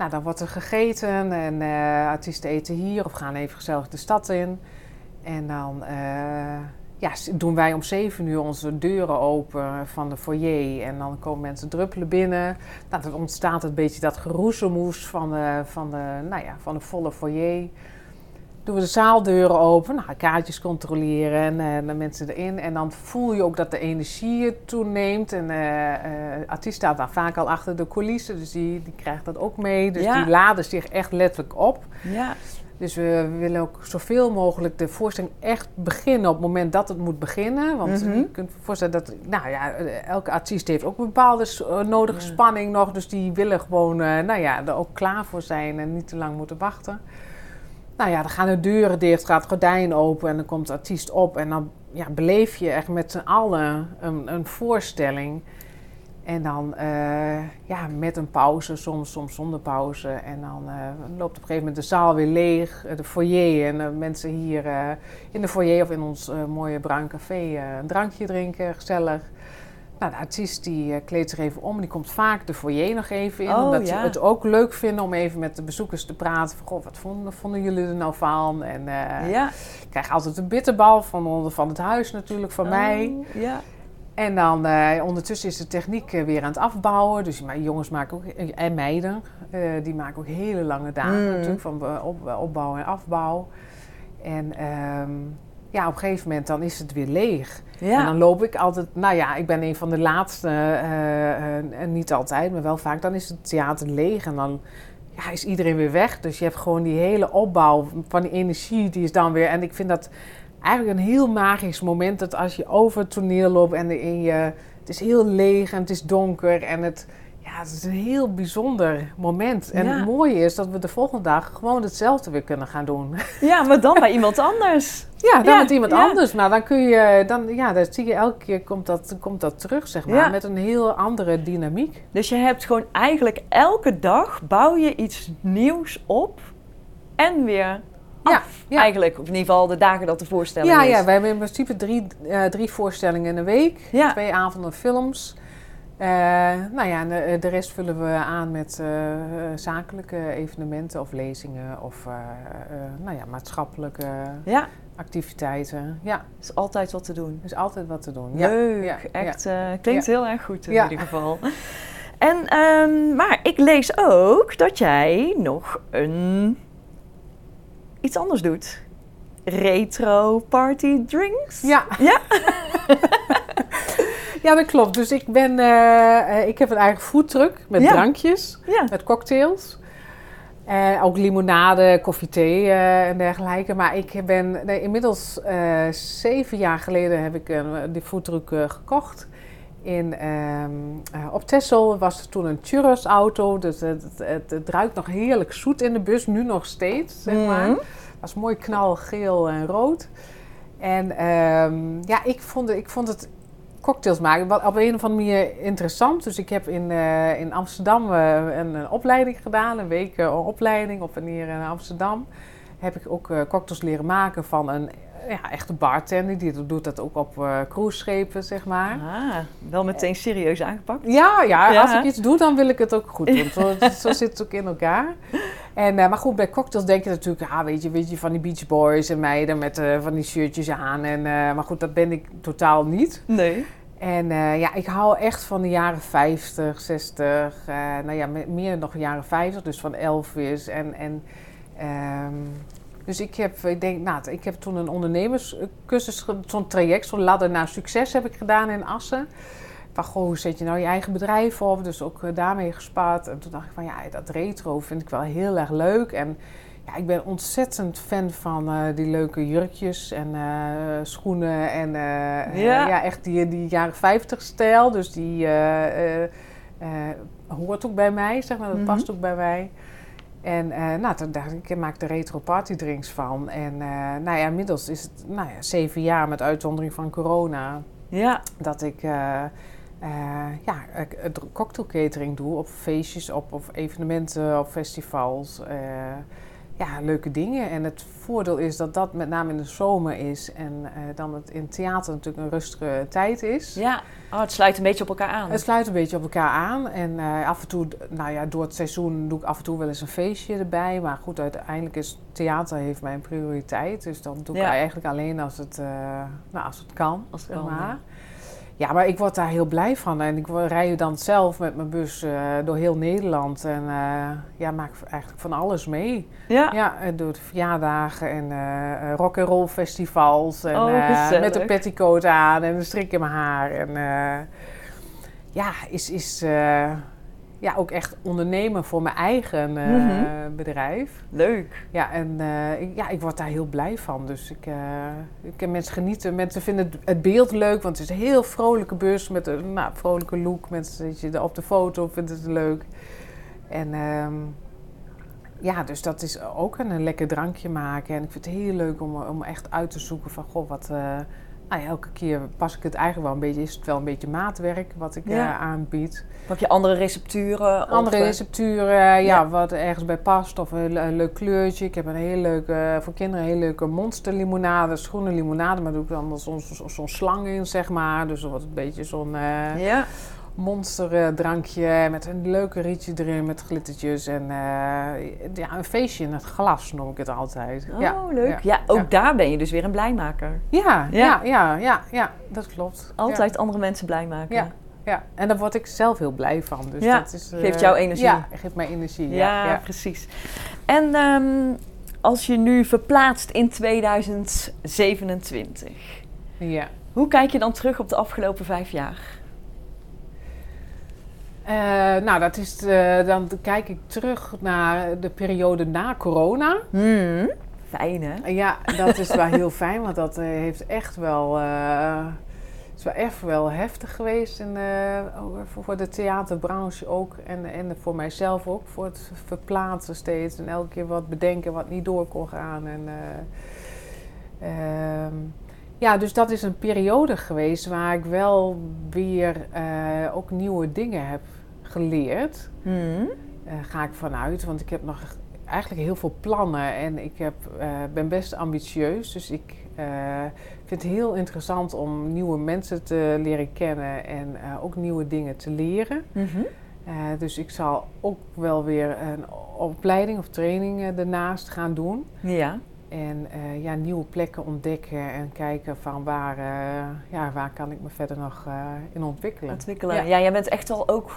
A: Nou, dan wordt er gegeten en uh, artiesten eten hier of gaan even gezellig de stad in. En dan ja, doen wij om zeven uur onze deuren open van de foyer. En dan komen mensen druppelen binnen. Nou, dan ontstaat een beetje dat geroezemoes van de, van de, nou ja, van de volle foyer doen we de zaaldeuren open, nou, kaartjes controleren en uh, de mensen erin. En dan voel je ook dat de energie toeneemt. En uh, uh, artiest staat daar vaak al achter de coulissen, dus die, die krijgt dat ook mee. Dus die laden zich echt letterlijk op.
B: Ja.
A: Dus we willen ook zoveel mogelijk de voorstelling echt beginnen op het moment dat het moet beginnen. Want
B: Mhm.
A: je kunt je voorstellen dat, nou ja, elke artiest heeft ook een bepaalde eh, nodige
B: Ja.
A: spanning nog. Dus die willen gewoon, eh, nou ja, er ook klaar voor zijn en niet te lang moeten wachten. Nou ja, dan gaan de deuren dicht, gaat het gordijn open en dan komt de artiest op. En dan ja, beleef je echt met z'n allen een, een voorstelling. En dan eh, ja, met een pauze, soms, soms zonder pauze. En dan eh, loopt op een gegeven moment de zaal weer leeg, eh, de foyer. En de mensen hier in de foyer of in ons mooie bruin café een drankje drinken, gezellig. Nou, de artiest die eh, kleedt zich even om. Die komt vaak de foyer nog even in.
B: Oh,
A: omdat
B: ja.
A: ze het ook leuk vinden om even met de bezoekers te praten. Van, goh, wat vonden, vonden jullie er nou van? En eh,
B: ja.
A: ik krijg altijd een bitterbal van, onder- van het huis natuurlijk, van mij.
B: Oh, Ja.
A: En dan eh, ondertussen is de techniek weer aan het afbouwen. Dus maar jongens maken ook, en meiden, die maken ook hele lange dagen
B: Mm.
A: natuurlijk. Van op, opbouw en afbouw. En ehm, ja, op een gegeven moment dan is het weer leeg.
B: Ja.
A: En dan loop ik altijd, nou ja, ik ben een van de laatste, en niet altijd, maar wel vaak. Dan is het theater leeg en dan ja, is iedereen weer weg. Dus je hebt gewoon die hele opbouw van die energie, die is dan weer. En ik vind dat eigenlijk een heel magisch moment. Dat als je over het toneel loopt en in je, het is heel leeg en het is donker en het. Ja, het is een heel bijzonder moment. En
B: Ja.
A: het mooie is dat we de volgende dag gewoon hetzelfde weer kunnen gaan doen. [LAUGHS]
B: ja, maar dan bij iemand anders.
A: Ja, dan
B: Ja,
A: met iemand
B: ja.
A: anders. Maar dan kun je, dan, ja, dat zie je elke keer komt dat, komt dat terug, zeg maar.
B: Ja.
A: Met een heel andere dynamiek.
B: Dus je hebt gewoon eigenlijk elke dag bouw je iets nieuws op en weer af.
A: ja.
B: Eigenlijk, of in ieder geval de dagen dat de voorstelling
A: Ja,
B: is.
A: ja, wij hebben in principe drie, eh, drie voorstellingen in de week. Twee avonden films. Eh, nou ja, en de, de rest vullen we aan met eh, eh, zakelijke evenementen of lezingen of eh, eh, nou ja, maatschappelijke
B: Ja,
A: activiteiten. Ja,
B: is altijd wat te doen.
A: is altijd wat te doen.
B: Leuk,
A: ja,
B: echt. eh, klinkt heel erg goed in ieder geval. En, ehm, maar ik lees ook dat jij nog een iets anders doet. Retro party drinks.
A: Ja.
B: Ja? [LAUGHS]
A: ja, dat klopt. Dus ik, ben, eh, ik heb een eigen foodtruck met
B: Ja.
A: drankjes.
B: Ja.
A: Met cocktails. Eh, ook limonade, koffie, thee en dergelijke. Maar ik ben nee, inmiddels zeven jaar geleden heb ik die foodtruck gekocht. In, ehm, eh, op Texel was er toen een churros auto. Dus het, het, het, het ruikt nog heerlijk zoet in de bus. Nu nog steeds, zeg maar.
B: Mhm.
A: was mooi knalgeel en rood. En ehm, ja, ik vond, het- ik vond het cocktails maken wel op een of andere manier interessant. Dus ik heb in, eh, in Amsterdam eh, een, opleiding gedaan. Een week een opleiding op en neer in Amsterdam. Heb ik ook eh, cocktails leren maken van een ja, echte bartender. Die doet dat ook op eh cruiseschepen, zeg maar.
B: Ah, wel meteen serieus aangepakt.
A: Ja, ja,
B: Ja.
A: als ik iets doe, dan wil ik het ook goed doen. Zo, [LAUGHS] zo zit het ook in elkaar. En, eh, maar goed, bij cocktails denk je natuurlijk, ah, weet, je, weet je, van die Beach Boys en meiden met van die shirtjes aan. En, maar goed, dat ben ik totaal niet.
B: Nee.
A: En ja, ik hou echt van de jaren 50, 60, eh, nou ja, me- meer nog jaren 50, dus van Elvis. En, en, ehm, dus ik heb, ik denk, nou, ik heb toen een ondernemerscursus, zo'n traject, zo'n ladder naar succes heb ik gedaan in Assen. Van, goh, hoe zet je nou je eigen bedrijf op? Dus ook eh, daarmee gespaard. En toen dacht ik van, ja, dat retro vind ik wel heel erg leuk. En ja, ik ben ontzettend fan van eh, die leuke jurkjes en eh, schoenen. En eh, eh,
B: Ja.
A: ja, echt die, die jaren 50 stijl. Dus die eh, eh, eh, hoort ook bij mij, zeg maar. Dat
B: Mhm.
A: past ook bij mij. En eh, nou, toen dacht ik, ik maak er retro party drinks van. En eh, nou ja, inmiddels is het nou ja, zeven jaar met uitzondering van corona
B: Ja.
A: dat ik eh, ja, cocktail catering doe op feestjes, op, op evenementen, op festivals. Eh, ja, leuke dingen. En het voordeel is dat dat met name in de zomer is. En uh, dan het in theater natuurlijk een rustige tijd is.
B: Ja, oh, het sluit een beetje op elkaar aan.
A: Het sluit een beetje op elkaar aan. En uh, af en toe, nou ja, door het seizoen doe ik af en toe wel eens een feestje erbij. Maar goed, uiteindelijk is theater heeft mijn prioriteit. Dus dan doe ik
B: Ja.
A: eigenlijk alleen als het, uh, nou, als het kan.
B: Als het kan,
A: maar. Ja, maar ik word daar heel blij van. En ik rij dan zelf met mijn bus eh, door heel Nederland. En eh, ja, maak eigenlijk van alles mee.
B: Ja,
A: Ja, en door de verjaardagen en eh rock and roll festivals. En
B: Oh,
A: met een petticoat aan en een strik in mijn haar. En ja, is, is ja, ook echt ondernemen voor mijn eigen eh,
B: Mhm.
A: bedrijf.
B: leuk.
A: Ja, en eh, ik, ja, ik word daar heel blij van. Dus ik, eh, ik kan mensen genieten. Mensen vinden het, het beeld leuk, want het is een heel vrolijke bus met een nou, vrolijke look. Mensen je op de foto vindt het leuk. En ehm, ja, dus dat is ook een, een lekker drankje maken. En ik vind het heel leuk om, om echt uit te zoeken van, goh, wat... ja, elke keer pas ik het eigenlijk wel een beetje, is het wel een beetje maatwerk wat ik
B: Ja.
A: eh, aanbied.
B: Pak je andere recepturen?
A: Andere
B: of, eh,
A: recepturen, ja,
B: ja.
A: wat ergens bij past of een, le- een leuk kleurtje. Ik heb een heel leuke, eh, voor kinderen een hele leuke monsterlimonade, groene limonade. Maar doe ik dan zo'n zo, zo'n slang in, zeg maar. Dus wat een beetje zo'n
B: Ja,
A: monsterdrankje met een leuke rietje erin met glittertjes. En eh, ja, een feestje in het glas noem ik het altijd.
B: oh
A: ja,
B: leuk. Ja,
A: Ja,
B: ook
A: ja.
B: daar ben je dus weer een blijmaker.
A: Ja,
B: Ja.
A: ja, ja, ja, dat klopt.
B: Altijd andere mensen blij maken.
A: Ja. Ja, en daar word ik zelf heel blij van. Dus dat is, eh,
B: geeft jou energie.
A: Ja, geeft mij energie.
B: Ja,
A: Ja, ja.
B: precies. En ehm, als je nu verplaatst in 2027,
A: ja.
B: hoe kijk je dan terug op de afgelopen vijf jaar?
A: Eh, nou, dat is, eh, dan kijk ik terug naar de periode na corona.
B: Hmm. Fijn hè?
A: Ja, dat is wel heel fijn, want dat eh, heeft echt wel, eh, is wel echt wel heftig geweest in, ook voor, de theaterbranche ook. En, en voor mijzelf ook, voor het verplaatsen steeds. En elke keer wat bedenken wat niet door kon gaan. En, eh, ehm, ja, dus dat is een periode geweest waar ik wel weer ook nieuwe dingen heb geleerd.
B: Hmm.
A: Eh, ga ik vanuit, want ik heb nog eigenlijk heel veel plannen en ik heb, eh, ben best ambitieus. Dus ik eh, vind het heel interessant om nieuwe mensen te leren kennen en ook nieuwe dingen te leren.
B: Mhm.
A: Dus ik zal ook wel weer een opleiding of training ernaast gaan doen.
B: Ja.
A: En ja, nieuwe plekken ontdekken en kijken van waar, ja, waar kan ik me verder nog in ontwikkelen.
B: Ontwikkelen. Ja.
A: Ja.
B: jij bent echt al ook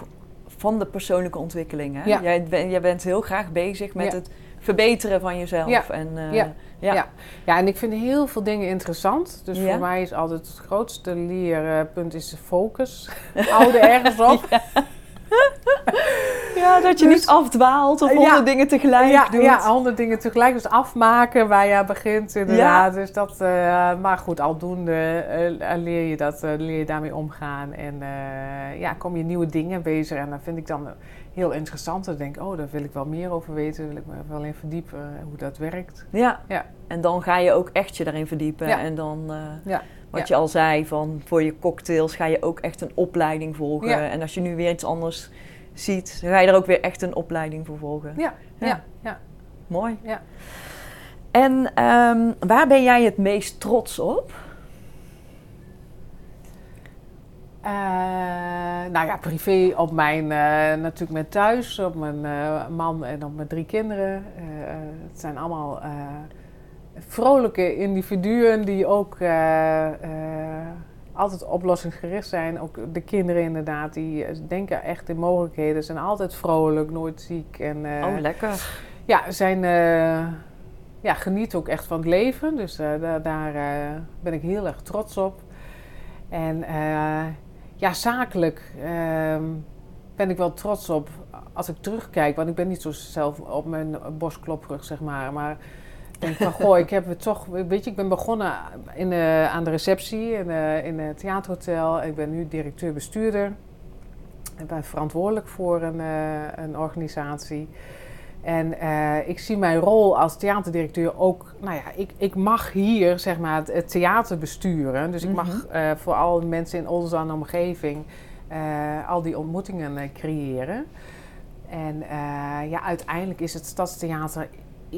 B: van de persoonlijke ontwikkeling hè?
A: Ja.
B: Jij, ben- jij bent heel graag bezig met
A: Ja.
B: het verbeteren van jezelf.
A: Ja.
B: En, eh,
A: Ja.
B: ja.
A: Ja. En ik vind heel veel dingen interessant. Dus voor mij is altijd het grootste leerpunt is de focus. Houden ergens op. [LAUGHS]
B: Ja, dat je
A: Dus-
B: niet afdwaalt of
A: Ja.
B: honderd dingen tegelijk
A: ja,
B: doet.
A: ja, honderd dingen tegelijk. Dus afmaken waar je begint inderdaad. Dus dat, eh, maar goed, aldoende eh, leer, je dat, leer je daarmee omgaan. En ja, kom je nieuwe dingen bezig. En dat vind ik dan heel interessant. Dan denk ik, oh, daar wil ik wel meer over weten. Wil ik me wel in verdiepen hoe dat werkt.
B: Ja.
A: Ja.
B: En dan ga je ook echt je daarin verdiepen.
A: Ja.
B: En dan,
A: Ja.
B: wat
A: Ja.
B: je al zei, van voor je cocktails ga je ook echt een opleiding volgen.
A: Ja.
B: En als je nu weer iets anders ziet, dan ga je er ook weer echt een opleiding voor volgen.
A: Ja,
B: Ja.
A: ja, ja.
B: Mooi.
A: Ja.
B: En ehm, waar ben jij het meest trots op?
A: Eh, nou ja, privé op mijn, eh, natuurlijk mijn thuis, op mijn eh, man en op mijn drie kinderen. Het zijn allemaal vrolijke individuen die ook altijd oplossingsgericht zijn. Ook de kinderen inderdaad, die eh, denken echt in mogelijkheden, zijn altijd vrolijk, nooit ziek. En, eh,
B: oh, lekker.
A: ja, zijn, eh, ja, genieten ook echt van het leven. Dus daar, daar ben ik heel erg trots op. En ja, zakelijk ehm, ben ik wel trots op als ik terugkijk. Want ik ben niet zo zelf op mijn borstklopperig, zeg maar. Maar denk van, goh, ik heb het toch... Weet je, ik ben begonnen in, de- aan de receptie in, eh, in het theaterhotel. Ik ben nu directeur-bestuurder. Ik ben verantwoordelijk voor een, eh, een organisatie. En eh, ik zie mijn rol als theaterdirecteur ook, nou ja, ik, ik mag hier zeg maar het, het theater besturen. Dus ik mag eh, voor al de mensen in onze omgeving eh, al die ontmoetingen eh, creëren. En eh, ja, uiteindelijk is het Stadstheater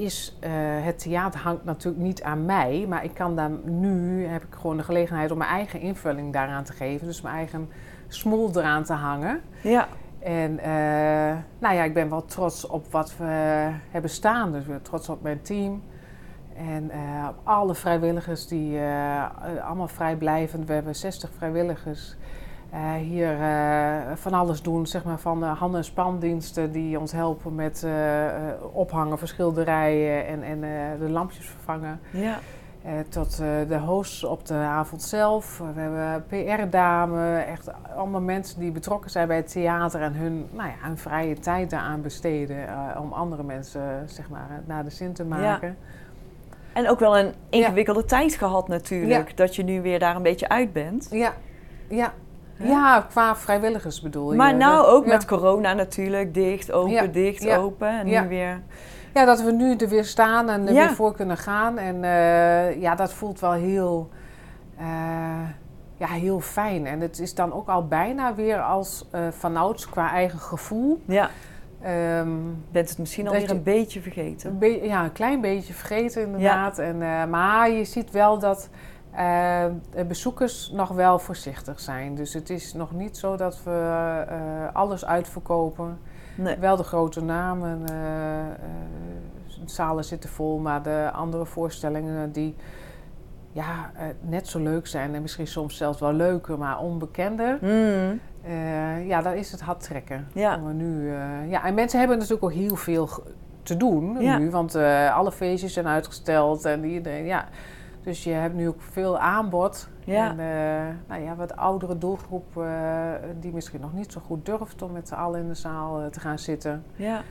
A: is, eh, het theater hangt natuurlijk niet aan mij, maar ik kan daar nu, heb ik gewoon de gelegenheid om mijn eigen invulling daaraan te geven. Dus mijn eigen smoel eraan te hangen.
B: Ja.
A: En eh, nou ja, ik ben wel trots op wat we hebben staan. Dus ik ben trots op mijn team. En eh, op alle vrijwilligers die eh, allemaal vrijblijvend. We hebben 60 vrijwilligers eh, hier eh, van alles doen. Zeg maar van de hand- en spandiensten die ons helpen met eh, ophangen van schilderijen en, en de lampjes vervangen.
B: Ja.
A: Tot de hosts op de avond zelf. We hebben PR-dame, echt allemaal mensen die betrokken zijn bij het theater en hun, nou ja, hun vrije tijd daaraan besteden om andere mensen zeg maar, naar de zin te maken.
B: En ook wel een ingewikkelde tijd gehad natuurlijk. Dat je nu weer daar een beetje uit bent.
A: Ja, ja.
B: Hè?
A: ja qua vrijwilligers bedoel je.
B: Maar nou ook
A: ja.
B: met corona natuurlijk. Dicht, open,
A: Ja,
B: dicht,
A: ja,
B: open. En
A: ja.
B: nu weer...
A: Ja, dat we nu er weer staan en er weer voor kunnen gaan. En eh, ja, dat voelt wel heel, eh, ja, heel fijn. En het is dan ook al bijna weer als eh vanouds qua eigen gevoel.
B: Ja,
A: Ehm,
B: bent het misschien alweer een beetje vergeten.
A: een be- ja, een klein beetje vergeten inderdaad. En, maar je ziet wel dat de bezoekers nog wel voorzichtig zijn. Dus het is nog niet zo dat we eh, alles uitverkopen.
B: Nee.
A: Wel de grote namen, eh, de zalen zitten vol, maar de andere voorstellingen die ja, net zo leuk zijn en misschien soms zelfs wel leuker, maar onbekender.
B: Mm.
A: eh, ja, dan is het hard trekken.
B: Ja.
A: Nu, ja, en mensen hebben natuurlijk ook heel veel te doen
B: Ja.
A: nu, want alle feestjes zijn uitgesteld en iedereen, ja. Dus je hebt nu ook veel aanbod.
B: Ja.
A: En eh, nou ja, wat oudere doelgroep eh, die misschien nog niet zo goed durft om met z'n allen in de zaal eh, te gaan zitten.
B: Ja.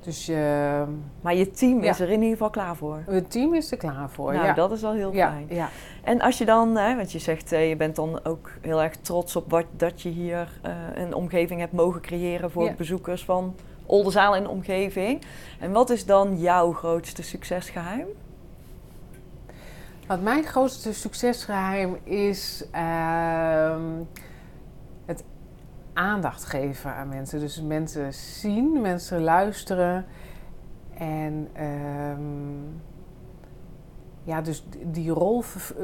A: Dus eh,
B: Maar je team
A: Ja.
B: is er in ieder geval klaar voor.
A: het team is er klaar voor.
B: nou,
A: ja.
B: dat is wel heel fijn.
A: ja.
B: En als je dan, hè, want je zegt, je bent dan ook heel erg trots op wat, dat je hier een omgeving hebt mogen creëren voor bezoekers van Oldenzaal en omgeving. En wat is dan jouw grootste succesgeheim?
A: Wat mijn grootste succesgeheim is ehm, het aandacht geven aan mensen. Dus mensen zien, mensen luisteren. En ehm, ja, dus die rol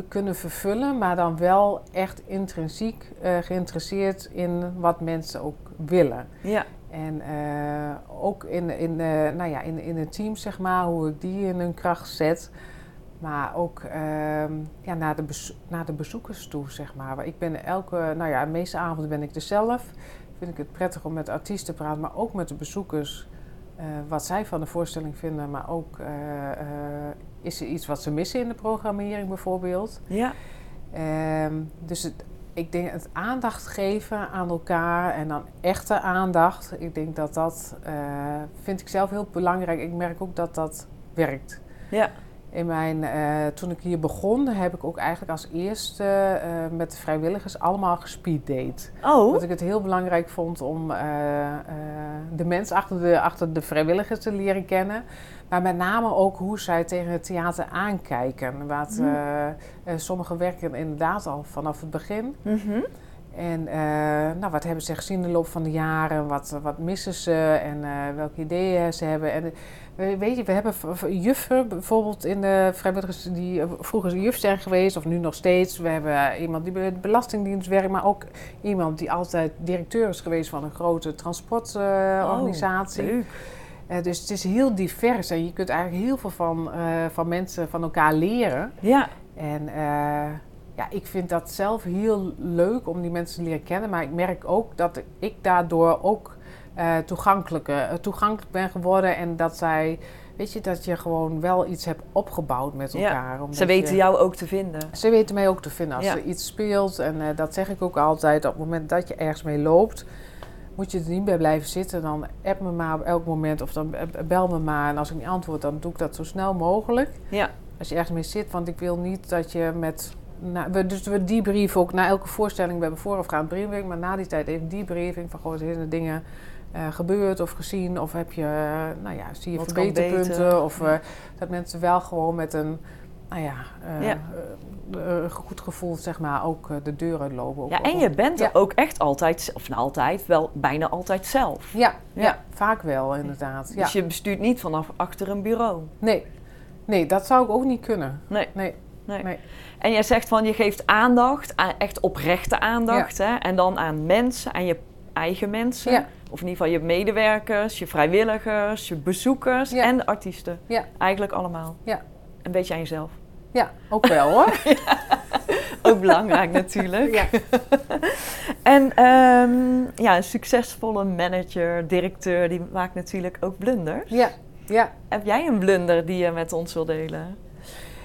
A: kunnen vervullen, maar dan wel echt intrinsiek eh, geïnteresseerd in wat mensen ook willen.
B: Ja,
A: En eh, ook in, in, eh, nou ja, in, in een team, zeg maar, hoe ik die in hun kracht zet. Maar ook ehm, ja, naar, de naar de bezoekers toe, zeg maar. Ik ben elke, nou ja, de meeste avonden ben ik er zelf. Vind ik het prettig om met artiesten te praten, maar ook met de bezoekers. eh, wat zij van de voorstelling vinden, maar ook eh, eh, is er iets wat ze missen in de programmering bijvoorbeeld.
B: ja,
A: Ehm, dus het, ik denk het aandacht geven aan elkaar en dan echte aandacht. Ik denk dat dat, vind ik zelf heel belangrijk. Ik merk ook dat dat werkt.
B: ja,
A: In mijn, eh, toen ik hier begon, heb ik ook eigenlijk als eerste eh, met de vrijwilligers allemaal gespeeddate.
B: Oh,
A: Dat ik het heel belangrijk vond om eh, de mens achter de, achter de vrijwilligers te leren kennen. Maar met name ook hoe zij tegen het theater aankijken. Wat, eh, sommigen werken inderdaad al vanaf het begin.
B: mhm.
A: En eh, nou, wat hebben ze gezien in de loop van de jaren? Wat, wat missen ze? En eh, welke ideeën ze hebben? En weet je, we hebben juffen bijvoorbeeld in de vrijwilligers die eh, vroeger juf zijn geweest, of nu nog steeds. We hebben iemand die bij de Belastingdienst werkt, maar ook iemand die altijd directeur is geweest van een grote transportorganisatie.
B: Oh.
A: Eh, dus het is heel divers en je kunt eigenlijk heel veel van, van mensen van elkaar leren.
B: Ja,
A: En ja, ik vind dat zelf heel leuk om die mensen te leren kennen. Maar ik merk ook dat ik daardoor ook eh, toegankelijker, eh, toegankelijk ben geworden. En dat zij, weet je, dat je gewoon wel iets hebt opgebouwd met elkaar.
B: ze weten
A: je-
B: jou ook te vinden.
A: Ze weten mij ook te vinden als
B: Ja.
A: er iets speelt. En eh, dat zeg ik ook altijd. Op het moment dat je ergens mee loopt, moet je er niet bij blijven zitten. Dan app me maar op elk moment of dan bel me maar. En als ik niet antwoord, dan doe ik dat zo snel mogelijk.
B: Ja,
A: Als je ergens mee zit, want ik wil niet dat je met... Nou, we, dus we ook na elke voorstelling. We hebben voorafgaand briefing, maar na die tijd even debriefing van... Goh, zijn er dingen eh, gebeurd of gezien? Of heb je, eh, nou ja, zie je
B: Wat
A: verbeterpunten?
B: beter?
A: Of eh, dat mensen wel gewoon met een nou ja, uh,
B: Ja.
A: goed gevoel, zeg maar, ook de deur uitlopen. Ook
B: Ja, en je bent er
A: Ja.
B: ook echt altijd, of nou altijd, wel bijna altijd zelf.
A: Ja, ja.
B: Ja.
A: vaak wel, inderdaad.
B: Dus je bestuurt niet vanaf achter een bureau.
A: Nee. nee, dat zou ik ook niet kunnen.
B: Nee.
A: Nee.
B: Nee.
A: Nee.
B: En jij zegt van je geeft aandacht, aan- echt oprechte aandacht. Hè? En dan aan mensen, aan je eigen mensen.
A: Ja.
B: Of in ieder geval je medewerkers, je vrijwilligers, je bezoekers
A: Ja.
B: en de artiesten. Eigenlijk allemaal.
A: Ja.
B: Een beetje aan jezelf.
A: Ja, ook wel hoor. [LAUGHS]
B: Ook belangrijk natuurlijk.
A: ja. [LAUGHS]
B: En ehm, ja, een succesvolle manager, directeur, die maakt natuurlijk ook blunders.
A: ja, ja.
B: Heb jij een blunder die je met ons wil delen?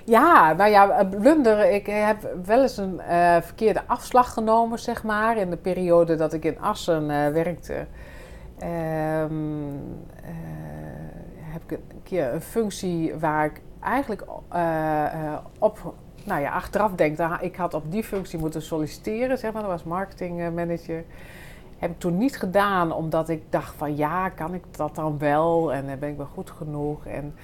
A: Ja, nou ja, een blunder. Ik heb wel eens een eh, verkeerde afslag genomen, zeg maar. In de periode dat ik in Assen eh, werkte. Ehm, eh, heb ik een keer een functie waar ik eigenlijk eh, eh, op... Nou ja, achteraf denk, ik had op die functie moeten solliciteren, zeg maar. Dat was marketingmanager. Heb ik toen niet gedaan, omdat ik dacht van ja, kan ik dat dan wel? En eh, ben ik wel goed genoeg? En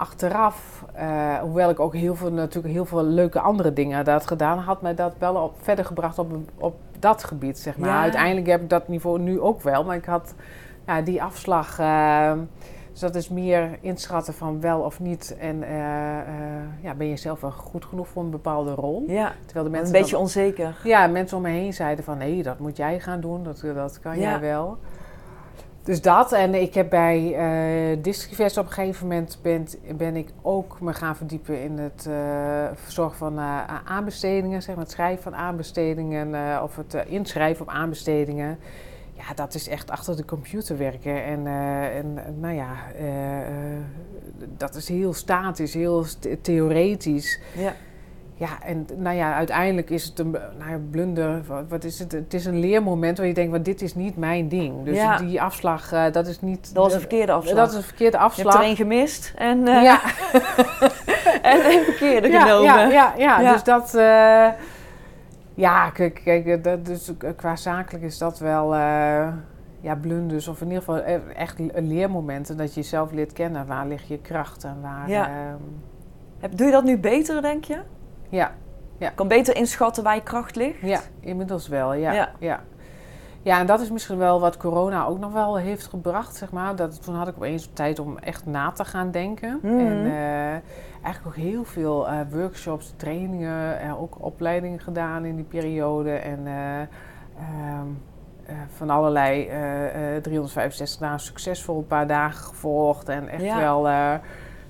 A: achteraf, eh, hoewel ik ook heel veel, natuurlijk heel veel leuke andere dingen had gedaan, had mij dat wel op, verder gebracht op, op dat gebied, zeg maar.
B: Ja.
A: Uiteindelijk heb ik dat niveau nu ook wel, maar ik had ja, die afslag. eh, dus dat is meer inschatten van wel of niet. En eh, eh, ja, ben je zelf wel goed genoeg voor een bepaalde rol?
B: Ja,
A: Terwijl de
B: een
A: mensen
B: beetje
A: dan-
B: onzeker.
A: ja, mensen om me heen zeiden van nee, dat moet jij gaan doen, dat, dat kan
B: Ja.
A: jij wel. Dus dat, en ik heb bij Distrivest op een gegeven moment ben, ben ik ook me gaan verdiepen in het eh, verzorgen van eh, aanbestedingen, zeg maar het schrijven van aanbestedingen of het inschrijven op aanbestedingen. Ja, dat is echt achter de computer werken. En, en nou ja, dat is heel statisch, heel theoretisch.
B: Ja.
A: Ja, en nou ja, uiteindelijk is het een nou ja, blunder. Wat, wat is het? Het is een leermoment waar je denkt, van dit is niet mijn ding. Dus
B: Ja.
A: die afslag, eh, dat is niet...
B: Dat was een verkeerde afslag.
A: Dat is een verkeerde
B: Je hebt er
A: afslag.
B: één gemist en, eh,
A: ja, [LAUGHS]
B: en een verkeerde
A: ja,
B: genomen.
A: ja, ja, dus dat... eh, ja, kijk, kijk dat, dus qua zakelijk is dat wel... ja, blunders, of in ieder geval echt een leermomenten dat je jezelf leert kennen. Waar ligt je kracht en waar...
B: Ja.
A: ehm,
B: Heb- Doe je dat nu beter, denk je?
A: Ja,
B: Kan beter inschatten waar je kracht ligt?
A: Ja, inmiddels wel, ja.
B: Ja.
A: ja. ja. en dat is misschien wel wat corona ook nog wel heeft gebracht, zeg maar. Dat, toen had ik opeens tijd om echt na te gaan denken.
B: Mhm.
A: En eh, eigenlijk ook heel veel eh, workshops, trainingen, en ook opleidingen gedaan in die periode. En eh, ehm, eh, van allerlei eh, eh, 365 dagen succesvol een paar dagen gevolgd. En echt
B: Ja.
A: wel eh,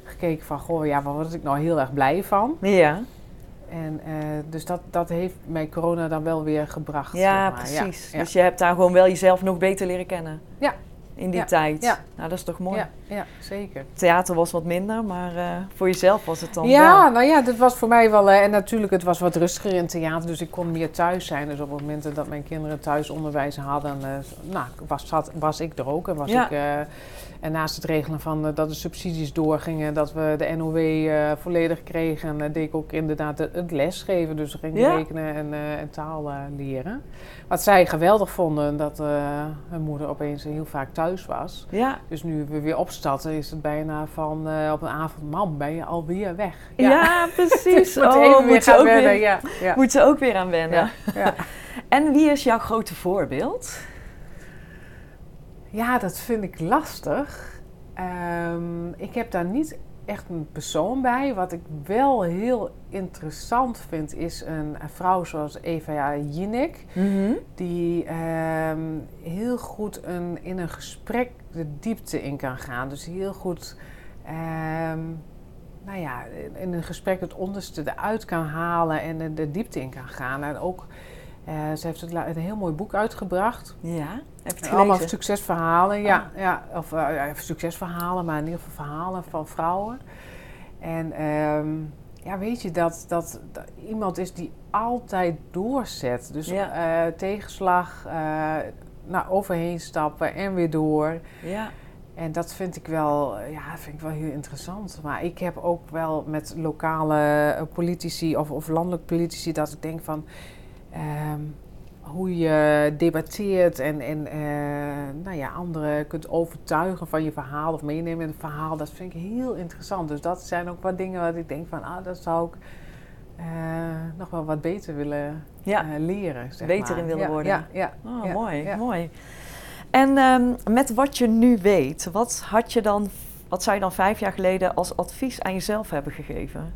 A: gekeken van, goh, ja, waar word ik nou heel erg blij van?
B: Ja,
A: En eh, dus dat, dat heeft mij corona dan wel weer gebracht.
B: ja
A: zeg maar.
B: precies.
A: Ja,
B: Dus je hebt daar gewoon wel jezelf nog beter leren kennen.
A: Ja.
B: In die tijd.
A: Ja.
B: Nou, dat is toch mooi.
A: ja, ja, zeker.
B: Theater was wat minder, maar eh, voor jezelf was het dan
A: Ja,
B: wel.
A: nou ja, dat was voor mij wel... en natuurlijk, het was wat rustiger in theater, dus ik kon meer thuis zijn. Dus op momenten dat mijn kinderen thuis onderwijs hadden, eh, nou, was, zat, was ik er ook. En, was ik, en naast het regelen van eh, dat de subsidies doorgingen, dat we de NOW eh, volledig kregen, eh, deed ik ook inderdaad het, het lesgeven. Dus ging
B: Ja.
A: rekenen en, en taal leren. Wat zij geweldig vonden, dat hun moeder opeens heel vaak thuis was.
B: Ja.
A: Dus nu we weer opstarten, is het bijna van op een avond, man, ben je alweer weg.
B: Ja, [LAUGHS] precies.
A: Dus [LAUGHS] moet
B: oh,
A: even weer
B: moet, ze
A: gaan
B: ook
A: wennen,
B: weer,
A: ja.
B: moet ze ook weer aan wennen. [LAUGHS] En wie is jouw grote voorbeeld?
A: Ja, dat vind ik lastig. Ehm, ik heb daar niet echt een persoon bij. Wat ik wel heel interessant vind, is een, een vrouw zoals Eva Jinek. Die ehm, heel goed een, in een gesprek de diepte in kan gaan. Dus heel goed, ehm, nou ja, in een gesprek het onderste eruit kan halen en de, de diepte in kan gaan. En ook, eh, ze heeft een heel mooi boek uitgebracht.
B: Ja, heb je het
A: Allemaal succesverhalen, ja. ja of eh, ja, succesverhalen, maar in ieder geval verhalen van vrouwen. En ehm, ja, weet je, dat, dat, dat iemand is die altijd doorzet. Dus
B: Ja.
A: eh, tegenslag, nou, overheen stappen en weer door.
B: Ja,
A: En dat vind ik wel, ja, vind ik wel heel interessant. Maar ik heb ook wel met lokale politici of, of landelijk politici dat ik denk van... ehm, hoe je debatteert en, en eh, nou ja, anderen kunt overtuigen van je verhaal of meenemen in het verhaal. Dat vind ik heel interessant. Dus dat zijn ook wat dingen wat ik denk van, ah, dat zou ik eh, nog wel wat beter willen
B: Ja.
A: eh, leren. Zeg
B: Beter
A: maar.
B: in willen
A: Ja,
B: worden.
A: Ja, ja,
B: Oh,
A: ja,
B: mooi, mooi. En ehm, met wat je nu weet, wat had je dan, wat zou je dan vijf jaar geleden als advies aan jezelf hebben gegeven?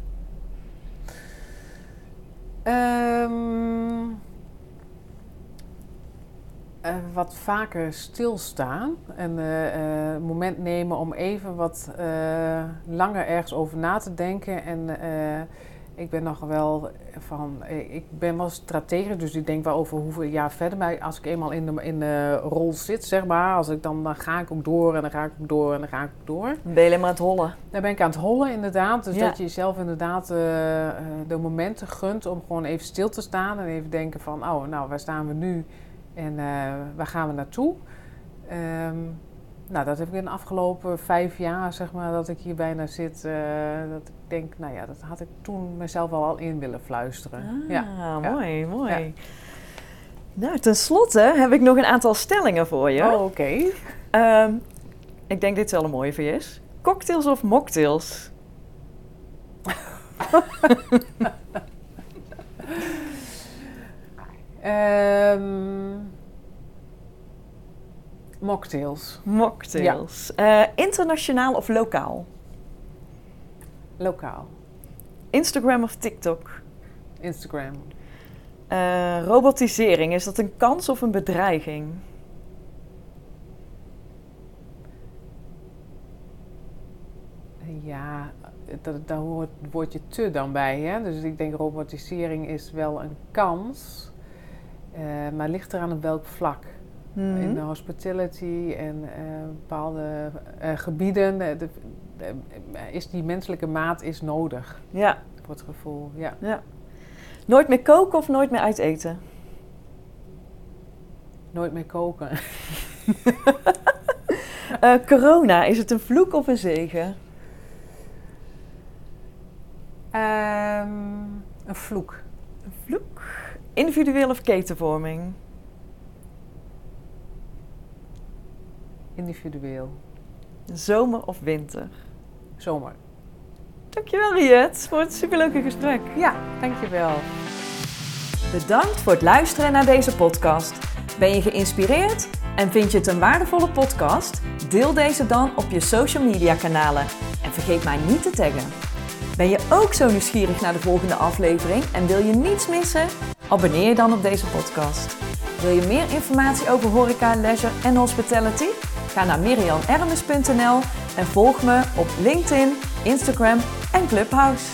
A: Eh, wat vaker stilstaan en eh, eh, een moment nemen om even wat eh, langer ergens over na te denken. En eh, ik ben nog wel van, eh, ik ben wel strategisch, dus ik denk wel over hoeveel jaar verder. Maar als ik eenmaal in de, in de rol zit, zeg maar, als ik dan, dan ga ik ook door en dan ga ik ook door en dan ga ik ook door.
B: Ben je alleen maar aan het hollen?
A: Daar ben ik aan het hollen inderdaad. Dus
B: Ja.
A: dat je jezelf inderdaad eh, eh, de momenten gunt om gewoon even stil te staan. En even denken van, oh, nou, waar staan we nu? En waar gaan we naartoe? Ehm, nou, dat heb ik in de afgelopen vijf jaar, zeg maar, dat ik hier bijna zit. eh, dat ik denk, nou ja, dat had ik toen mezelf wel al in willen fluisteren.
B: Ah,
A: ja. ja.
B: mooi, mooi. Nou, tenslotte heb ik nog een aantal stellingen voor je.
A: Oh, oké.
B: Ehm, ik denk dit wel een mooie voor je is. Cocktails of mocktails? [LAUGHS]
A: Ehm, mocktails.
B: Mocktails. Eh, internationaal of lokaal?
A: Lokaal.
B: Instagram of TikTok?
A: Instagram.
B: Eh, robotisering, is dat een kans of een bedreiging?
A: Ja, dat, daar hoort het woordje te dan bij. Hè? Dus ik denk robotisering is wel een kans. eh, maar ligt eraan op welk vlak.
B: Mhm.
A: In de hospitality en eh, bepaalde eh, gebieden eh, de- de- is die menselijke maat is nodig.
B: Ja,
A: Voor het gevoel, ja.
B: ja. Nooit meer koken of nooit meer uit eten?
A: Nooit meer koken. [LAUGHS]
B: Corona, is het een vloek of een zegen?
A: Ehm, een vloek.
B: Een vloek. Individueel of ketenvorming?
A: Individueel.
B: Zomer of winter?
A: Zomer.
B: Dankjewel Riet voor het superleuke gesprek.
A: Ja, dankjewel.
B: Bedankt voor het luisteren naar deze podcast. Ben je geïnspireerd en vind je het een waardevolle podcast? Deel deze dan op je social media kanalen en vergeet mij niet te taggen. Ben je ook zo nieuwsgierig naar de volgende aflevering en wil je niets missen? Abonneer je dan op deze podcast. Wil je meer informatie over horeca, leisure en hospitality? Ga naar mirianermes.nl en volg me op LinkedIn, Instagram en Clubhouse.